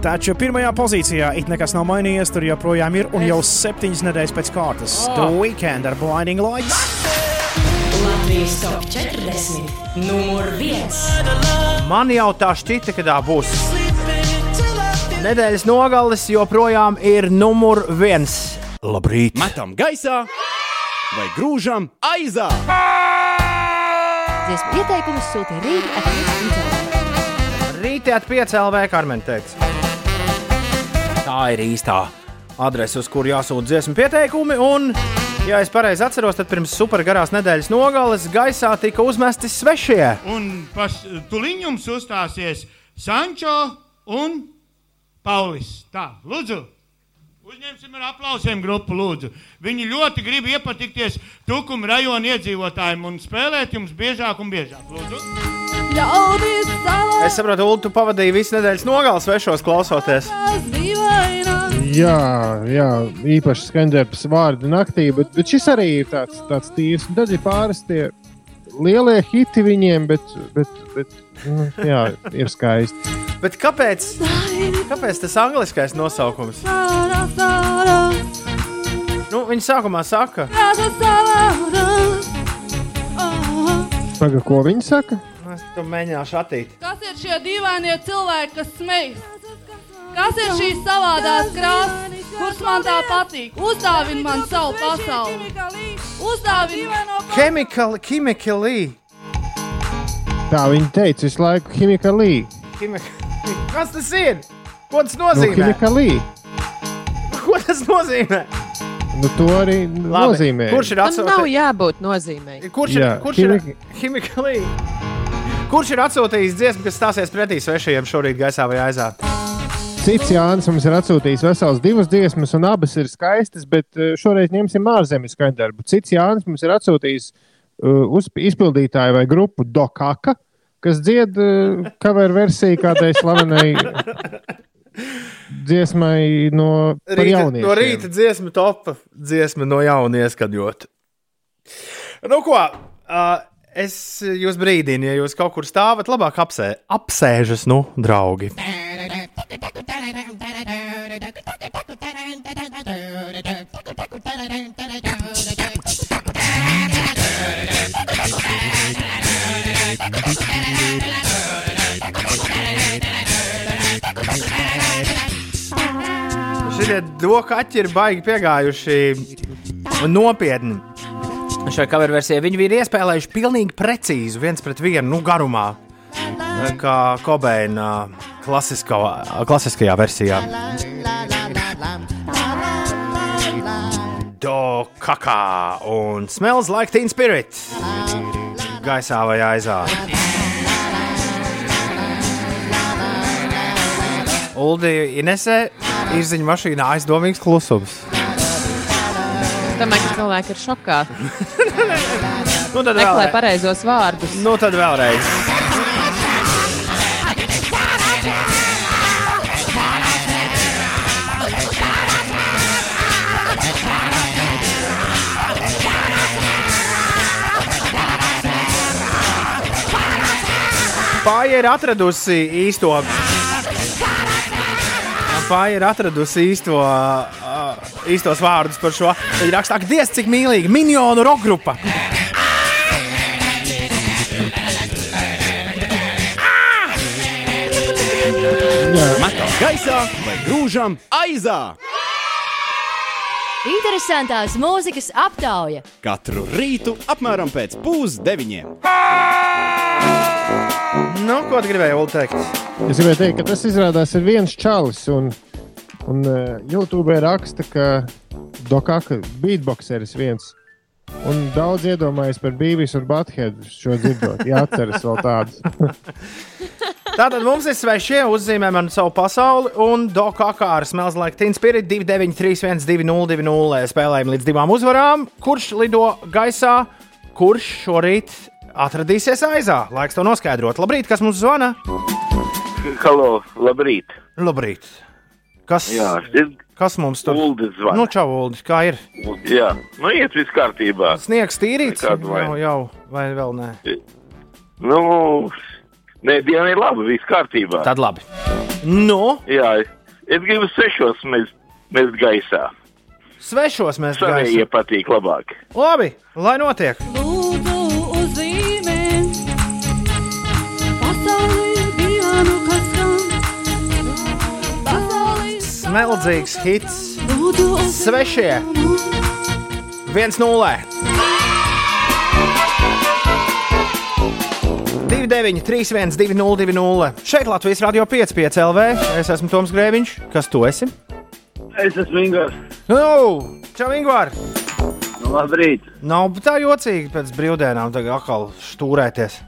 Taču pirmajā pozīcijā it nekas nav mainījies, tur joprojām ir un jau septiņas nedēļas pēc kārtas. The Weekend ar Blinding Lights. Latvijas top 40. Numur viens. Man jau tā šķita, ka tā būs. Nedēļas nogalis joprojām ir numur viens. Labrīt! Metam gaisā vai grūžam aizā! Dziesmu ieteikumus sūta Rīga attīstības Rītā at 5 LV Karmen teiks. Tā ir īstā adrese, uz kuru jāsūta dziesmu pieteikumi. Un Ja es pareizi atceros, tad pirms supergarās nedēļas nogales gaisā tika uzmesti svešie. Un pas tuliņ jums uzstāsies Sančo un Paulis. Tā, lūdzu! Uzņemsim ar aplausiem grupu, lūdzu. Viņi ļoti grib iepatikties Tukuma rajona iedzīvotājiem un spēlēt jums biežāk un biežāk. Lūdzu. Es saprotu, Ulu, tu pavadīji visu nedēļas nogalu svešos klausoties. Jā, jā īpaši skaņdarbs vārdu naktī, bet, bet šis arī ir tāds, tāds tīrs. Un Tad ir pāris tie lielie hiti viņiem, bet, bet, bet nu, jā, ir skaisti. Bet kāpēc, kāpēc tas angliskais nosaukums? Nu, viņi sākumā saka, Paga, ko viņi saka? es to mēģināšu attīt. Kas ir šie dīvainie cilvēki, kas smejas? Kas ir šīs savādās krāsas, kuras man tā patīk? Uzdāvini man savu pasauli. Uzdāvini Chemical, chemically. Tā viņi teica visu laiku ķimikalī. Chemi- Kas tas ir? Ko tas Nu, nozīmē? ķimikalī. Ko tas nozīmē? Nu, to arī Labi, nozīmē. Kurš ir Tam nav atsūtījis? jābūt nozīmēji. Kurš ir, Jā, kurš ir, chemi- chemically. kurš ir atsūtījis dziesmu, kas stāsies pretī svešajiem šorīt gaisā vai aizā? Cits Jānis mums ir atsūtījis vesels divas dziesmas, un abas ir skaistas, bet eh, šoreiz ņemsim ārzemju skaņdarbu. Cits Jānis mums ir atsūtījis uh, uz izpildītāju vai grupu Dokaka, kas dzied uh, cover versiju kādai slavenai dziesmai no Rīta, no rīta dziesmu topa, dziesma no jauna ieskatjot. Nu, ko? Uh, es jūs brīdinu, ja jūs kaut kur stāvat, labāk apsē, apsēžas, nu, draugi. Šie dokaķi ir baigi piegājuši nopietni. Šajā cover versijā viņi ir iespēlējuši pilnīgi precīzi viens pret vienu nu, garumā, kā Kobeina klasiskā, klasiskajā versijā. Do kakā un smells like teen spirit. Gaisā vai aizā. Uldi Inesē izziņa mašīnā aizdomīgs klusums. Domāju, ka cilvēki ir šokā. Nu, tad Meklē pareizos vārdus. Nu, tad vēlreiz. Pāri ir atradusi īsto. Pāri ir atradusi īsto, īstos vārdus par šo. Viņa raksta, ka diez cik mīlīga miljonu roka grupa. Metam gaisā vai grūžam aizā. Interesantās mūzikas aptauja. Katru rītu apmēram pēc pusdeviņiem. Nu, ko tu gribēji Ulu, teikt? Es gribēju teikt, ka tas izrādās ir viens čalis. Un, un uh, YouTube raksta, ka Dokaka beatboxeris viens. Un daudz iedomājas par Bīvis un Bathead šo dzirdot. Jā, atceras vēl tādu. Tātad mums ir svešie, uzzīmē man savu pasauli, un Dokaka ar Smells Like Teen Spirit 293, 202, spēlējam līdz divām uzvarām. Kurš lido gaisā, kurš šorīt atradīsies aizā? Laiks to noskaidrot. Labrīt, kas mums zvana? Halo, labrīt. Labrīt. Kas, Jā, es kas mums tur zvana. Nu, čau, Uldis, kā ir? Jā, nu iet viss kārtībā. Sniegs tīrīts, jau, jau, vai vēl nē? Nu, nē, diena ir laba, viss kārtībā. Tad labi. Nu? Jā, es gribu sešos mest, mest gaisā. Svešos mēs Savējie patīk labāk. Labi, lai notiek. Pasaulī Smeldzīgs hits. Svešie. 1-0. 29, 31, 2, 2, Šeit Latvijas Rādio 5, 5 LV. Es esmu Toms Grēviņš. Kas tu esi? Es esmu Ingūns. Nu, čau, Ingūr! Nu, Labrīt. Nav tā jocīgi pēc brīvdienām tagad atkal stūrēties.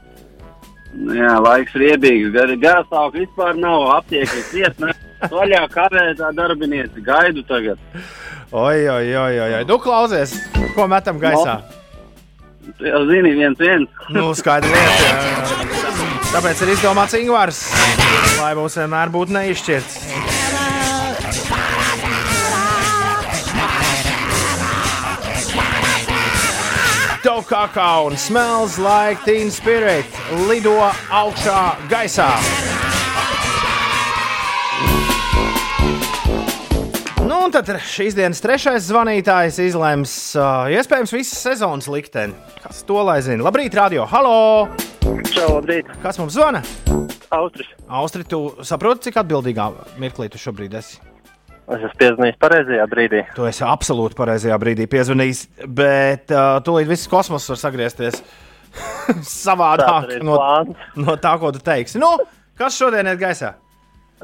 Jā, laiks riebīgs. Gar, Garastāvokļa vispār nav aptiekas iesnē. Vaļā kavētā darbinieci gaidu tagad. Oi, oi, oi, oi, oi. Nu, klausies, ko metam gaisā. Tu jau zini, viens viens. Nu, skaidra lieta. jā, jā. Tāpēc ir izdomāts Ingūns, lai mums vienmēr būtu neizšķirts. Tokaka un smells like teen spirit lido augšā gaisā. Un tad šīs dienas trešais zvanītājs izlems uh, iespējams visas sezonas likteni. Kas to lai zina? Labrīt, radio! Halo! Čau, labrīt! Kas mums zvana? Austris. Austri, tu saproti, cik atbildīgā mirklī tu šobrīd esi? Es esmu piezvanījis pareizajā brīdī. Tu esi absolūti pareizajā brīdī piezvanījis, bet uh, tūlīt viss kosmoss var sagriezties savādāk no, plāns. no tā, ko tu teiksi. Nu, kas šodien ir gaisā?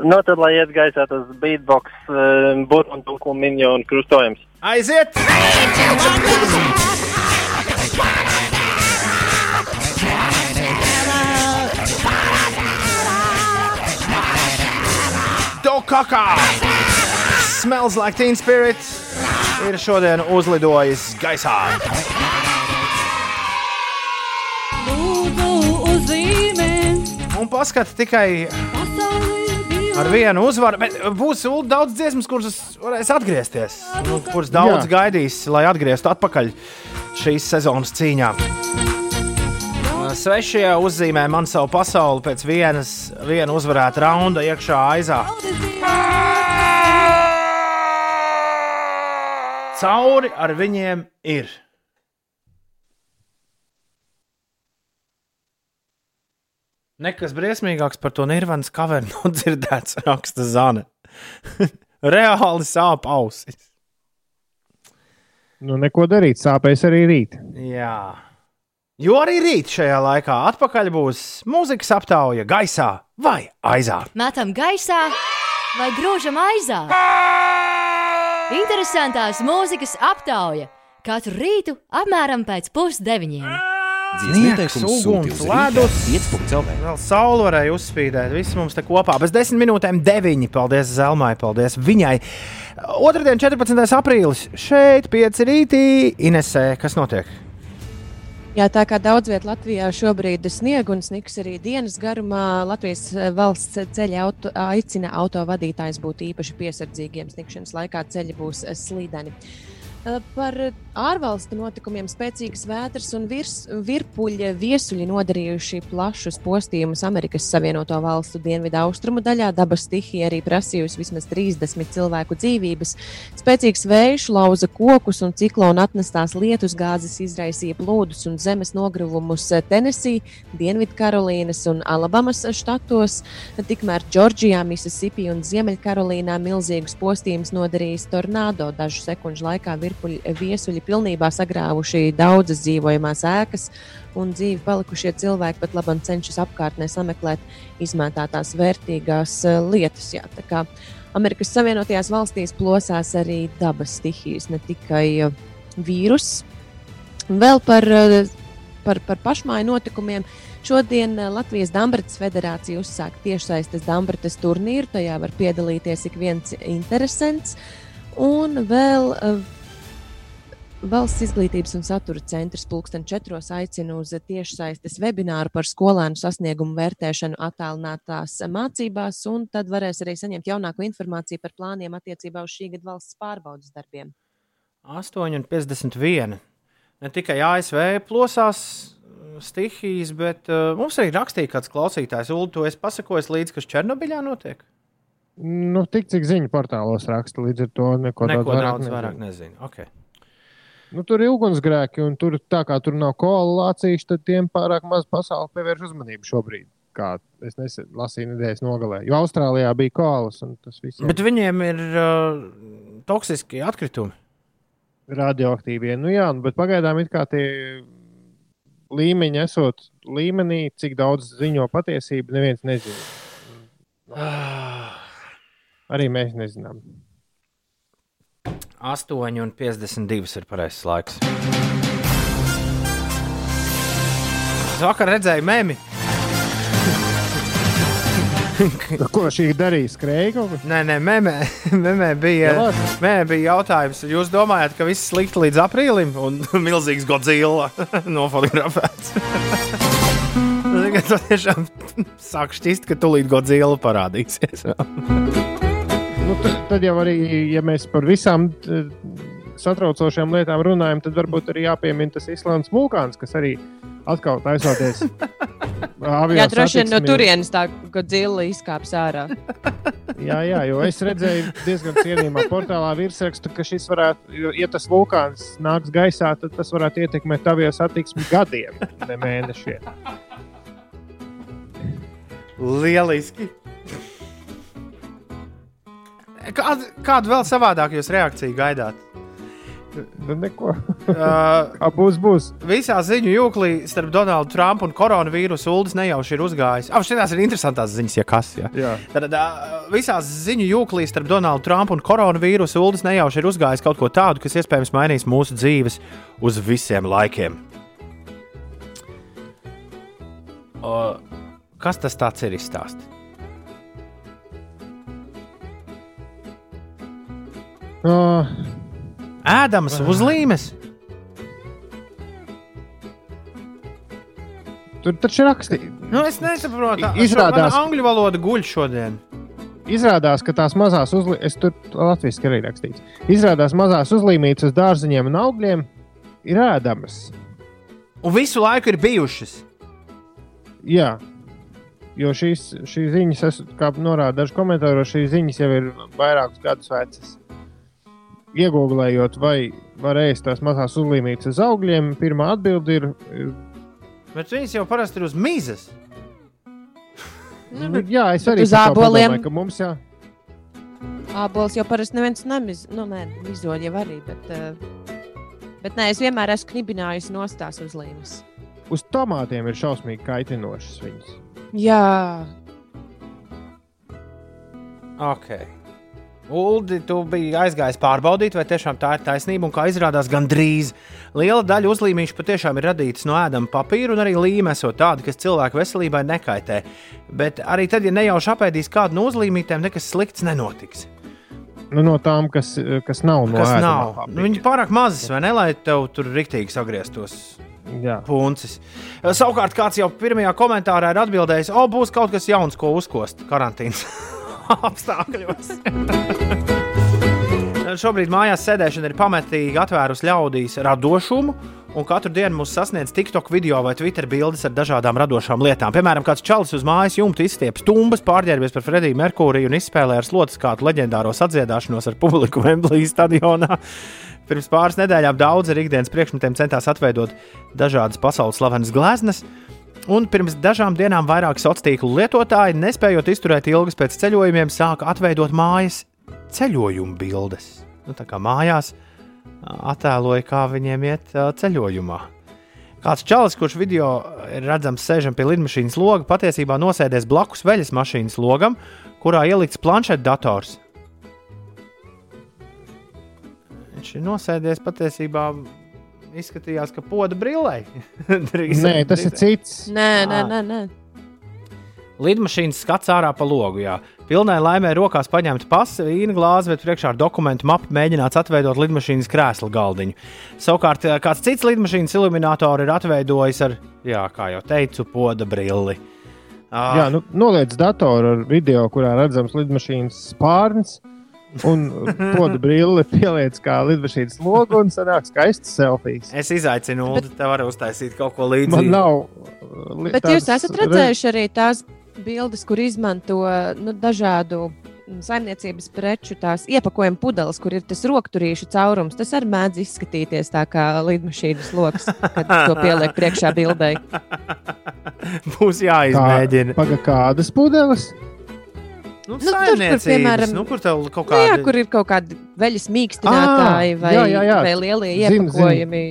Nu, tad, lai iet gaisā tas beatbox, uh, burbuļu un miņonu krustojums. Aiziet! Dokaka! Smells like teen spirit ir šodien uzlidojis gaisā. Lūdzu, uzzīmē, Un paskati tikai ar vienu uzvaru. Bet būs daudz dziesmas, kuras varēs atgriezties. Nu, kuras daudz Jā. gaidīs, lai atgrieztu atpakaļ šīs sezonas cīņā. Svešie uzzīmē man savu pasauli pēc vienas, viena uzvarēta raunda iekšā aizā. Cauri ar viņiem ir. Nekas briesmīgāks par to nirvanas kavernu nav dzirdēts, raksta Zana. Reāli sāp ausis. Nu, neko darīt, sāpēs arī rīt. Jā. Jo arī rīt šajā laikā atpakaļ būs mūzikas aptauja gaisā vai aizā. Metam gaisā vai grūžam aizā. Interesantās mūzikas aptauja katru rītu apmēram pēc pusdeviņiem. Sniegs, uguns, ledus, vēl saule varēja uzspīdēt. Viss mums te kopā. Bez desmit minūtēm deviņi. Paldies Zelmai, paldies viņai. Otradien, 14. aprīlis. Šeit, pieci rītī. Inesē, kas notiek? Jā, tā kā daudz vietā Latvijā šobrīd ir sniega un sniks arī dienas garumā, Latvijas eh, valsts ceļa auto, aicina autovadītājus būt īpaši piesardzīgiem. Snikšanas laikā ceļi būs eh, slīdeni. Eh, Par ārvalstu notikumiem spēcīgas vētras un virs, virpuļa viesuļi nodarījuši plašus postījumus Amerikas Savienoto Valstu dienvidu austrumu daļā. Dabas stihija arī prasījusi vismaz 30 cilvēku dzīvības. Spēcīgs vējš lauza kokus un ciklona atnestās lietus gāzes izraisīja plūdus un zemes nogruvumus Tennessee, Dienvidkarolīnas un Alabamas štatos. Tikmēr Džordžijā, Mississippi un Ziemeļkarolīnā milzīgus postījumus nodarījis tornado. Dažu sekundžu laikā virpuļu viesuļi pilnībā sagrāvuši daudzas dzīvojamās ēkas, un dzīvi palikušie cilvēki pat labam cenšas apkārtnē sameklēt izmētātās vērtīgās eh, lietas. Jā, Amerikas Savienotajās valstīs plosās arī dabas stihijas, ne tikai eh, vīruss. Vēl par, eh, par, par pašmāju notikumiem. Šodien Latvijas Dāmbratas federācija uzsāk tiešsaistes Dāmbratas turnīru. Tajā var piedalīties ik viens interesants. Un vēl Valsts izglītības un satura centrs pulksten četros aicina uz tiešsaistes webināru par skolēnu sasniegumu vērtēšanu attālinātās mācībās, un tad varēs arī saņemt jaunāko informāciju par plāniem attiecībā uz šī gada valsts pārbaudas darbiem. 8,51. Ne tikai ASV plosās uh, stihijas, bet uh, mums arī rakstīja kāds klausītājs. Ulu, tu esi pasakojis līdzi, kas Černobiļā notiek? Nu, tik cik ziņu portālos raksta, līdz ar to neko, Neko daudz nezinu. vairāk nezinu. Okay. Nu, tur ir ugunsgrēki, un tur, tā kā tur nav koalīcijas, tad tiem pārāk maz pasauli pievērš uzmanību šobrīd. Kā es nesen lasīju nedēļas nogalē. Jo Austrālijā bija koalas, un tas viss Bet viņiem ir uh, toksiski atkritumi. radioaktīvie. Nu, jā, nu, bet pagaidām it kā tie līmeņi esot līmenī, cik daudz ziņo patiesību, neviens nezina. Arī mēs nezinām. 8,52 ir pareizais laiks. Es vakar redzēju mēmī. Ko šī darīja? Skrēja kaut ko? Nē, nē, mēmē, mēmē bija, mēmē bija jautājums. Jūs domājat, ka viss slikti līdz aprīlim un milzīgs Godzilla nofotografēts? Tas tiešām sāk šķist, ka tūlīt Godzilla parādīsies. Nu, tad, tad jau arī, ja mēs par visām satraucošām lietām runājam, tad varbūt arī jāpiemina tas Islandes vulkāns, kas arī atkal taisoties. Jā, droši vien no turienes tā Godzilla izkāps ārā. Jā, jā, jo es redzēju diezgan cienījumā portālā virsrakstu, ka šis varētu, jo, ja tas vulkāns nāks gaisā, tad tas varētu ietekmēt tavie satiksmi gadiem, ne mēnešiem. Lieliski! Kādu, kādu vēl savādāku jūs reakciju gaidāt? Nu, neko. Uh, būs, būs. Visā ziņu jūklī starp Donaldu Trumpu un koronavīrusu ULDS nejauši ir uzgājis. Ah, šīs ir interesantas ziņas, ja kas. Ja. Jā. Tad uh, visā ziņu jūklī starp Donaldu Trumpu un koronavīrusu ULDS nejauši ir uzgājis kaut ko tādu, kas iespējams mainīs mūsu dzīves uz visiem laikiem. Uh, kas tas ir izstāstīt? Uh, Ēdams uzlīmes. tur taču rakstīts. Nu, es nesaprotu, Izrādās- kāda angļu valoda guļ šodien. Izrādās, ka tās mazās uzlīmes, tur latviešu arī rakstīts, izrādās mazās uzlīmītes uz dārziņiem un augļiem ir ēdamas. Un visu laiku ir bijušas. Jā, jo šīs, šīs ziņas, es, kā norāda daži komentāri, šīs ziņas jau ir vairākus gadus vecas. Iegūlējot, vai var ēst tās mazās uzlīmītes uz augļiem, pirmā atbilde ir, Bet viņas jau parasti ir uz mizas. nu, jā, es arī uz āboliem? padomāju, ka mums jā. Ābols jau parasti neviens nemiz, nu, nē, mizoļ jau arī, bet, uh, bet nē, es vienmēr esmu knibinājusi nostās uz līmes. Uz tomātiem ir šausmīgi kaitinošas viņas. Jā, Ok. Uldi, tu biji aizgājis pārbaudīt, vai tiešām tā ir taisnība. Un kā izrādās, gandrīz liela daļa uzlīmīšu patiešām ir radītas no ēdama papīra, un arī līme esot tāda, kas cilvēku veselībai nekaitē. Bet arī tad, ja nejauši apēdīs kādu no uzlīmītēm, nekas slikts nenotiks. Nu, no tām, kas, kas nav no Kas nav? Nu, viņi pārāk mazas, vai ne, lai tev tur riktīgi sagrieztos. Jā. Puncis. Savukārt, kāds jau pirmajā komentārā ir atbildējis, o, būs kaut kas jauns, ko uzkost karantīnas apstākļos. Šobrīd mājās sēdēšana ir pamatīgi atvērusi ļaudīs radošumu, un katru dienu mūs sasniedz TikTok video vai Twitter bildes ar dažādām radošām lietām. Piemēram, kāds čalis uz mājas jumta izstieps stumbas, pārģērbies par Frediju Merkūriju un izspēlē ar slotas kādu leģendāro sadziedāšanos ar publiku Wembley stadionā. Pirms pāris nedēļām daudz ar ikdienas priekšmetiem centās atveidot dažādas pasaules slavenas gleznas. Un pirms dažām dienām vairāk sociālo tīklu lietotāji, nespējot izturēt ilgas pēc ceļojumiem, sāka atveidot mājas ceļojumu bildes. Nu, tā kā mājās attēloja, kā viņiem iet ceļojumā. Kāds čalis, kurš video redzams, sēžam pie lidmašīnas loga, patiesībā nosēdies blakus veļas mašīnas logam, kurā ielikts planšetdators. Viņš ir nosēdies patiesībā. Izskatījās, ka poda brillē. Nē, tas ir cits. nē, nē, nē. nē. Lidmašīnas skats ārā pa logu. Jā. Pilnai laimē rokās paņemta pasta, vīna glāze, bet priekšā ar dokumentu mapu mēģināts atveidot lidmašīnas krēsla galdiņu. Savukārt, eh, kāds cits lidmašīnas iluminators ir atveidojis ar, jā, kā jau teicu, poda brilli. Ah, Jā, nu, noliec datoru ar video, kurā redzams lidmašīnas spārns. Un podu brilli pieliec kā lidmašīnas logo un sanāk skaists selfijas. Es izaicinu, Ulu, te var uztaisīt kaut ko līdzīgu. Man nav. li- Bet jūs esat redzējuši arī tās bildes, kur izmanto nu, dažādu saimniecības preču, tās iepakojuma pudeles, kur ir tas rokturīšu caurums. Tas arī mēdz izskatīties tā kā lidmašīnas lokus, kad to pieliek priekšā bildei. Būs jāizmēģina. Paga kādas pudeles? Nu, Nu, tur, kur, piemēram, nu, kur kaut Nu, jā, kur ir kaut kādi veļas mīkstinātāji Ā, vai, jā, jā, jā. vai lielie zinu. iepakojumi.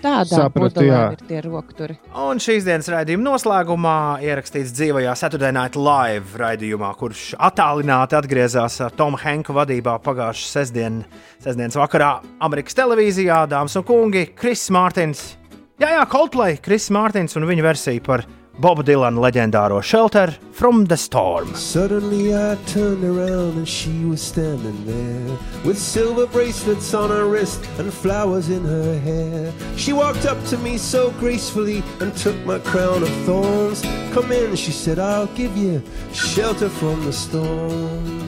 Tādā Sapratu, jā. ir tie rokturi. Un šīs dienas raidījuma noslēgumā ierakstīts dzīvajā Saturday Night Live raidījumā, kurš attālināti atgriezās ar Tomu Henku vadībā pagājušā sestdien, sestdienas vakarā Amerikas televīzijā. Dāmas un kungi, Kris Mārtiņš, jā, jā, Coldplay, Kris Mārtiņš un viņa versija par Bobu Dilanu leģendāro Shelter from the Storm. Suddenly I turned around and she was standing there with silver bracelets on her wrist and flowers in her hair. She walked up to me so gracefully and took my crown of thorns. Come in, she said, I'll give you shelter from the storm.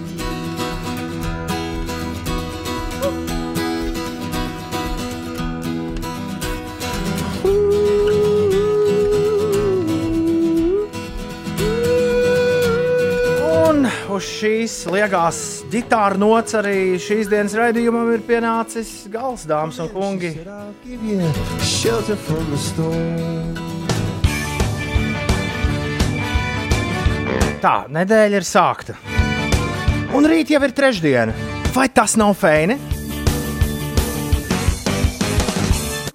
Un uz šīs liegās ģitāra nots arī šīs dienas raidījumam ir pienācis gals, dāmas un kungi. Tā, nedēļa ir sākta. Un rīt jau ir trešdiena. Vai tas nav feini?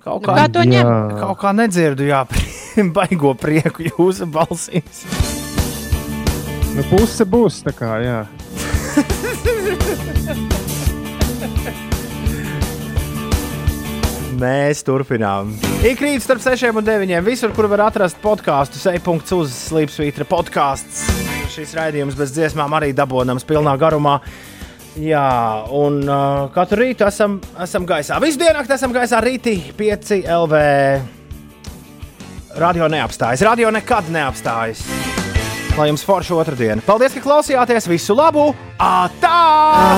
Kaut Nu, kā to ņem? Jā. Kaut kā nedzirdu, jā, baigo prieku jūsu balsīs. Nu, puse būs tā kā, jā. Mēs turpinām. Ik rīt starp 6 un 9. Visur, kur var atrast podkāstu, sejpunkts uz Slipsvītra podkāsts. Šis raidījums bez dziesmām arī dabonams pilnā garumā. Jā, un uh, katru rītu esam, esam gaisā. Visu dienu esam gaisā rītī 5 LV. Radio neapstājas. Radio nekad neapstājas. Lai jums forša otrdiena. Paldies, ka klausījāties. Visu labu! Atā!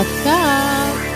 Atā!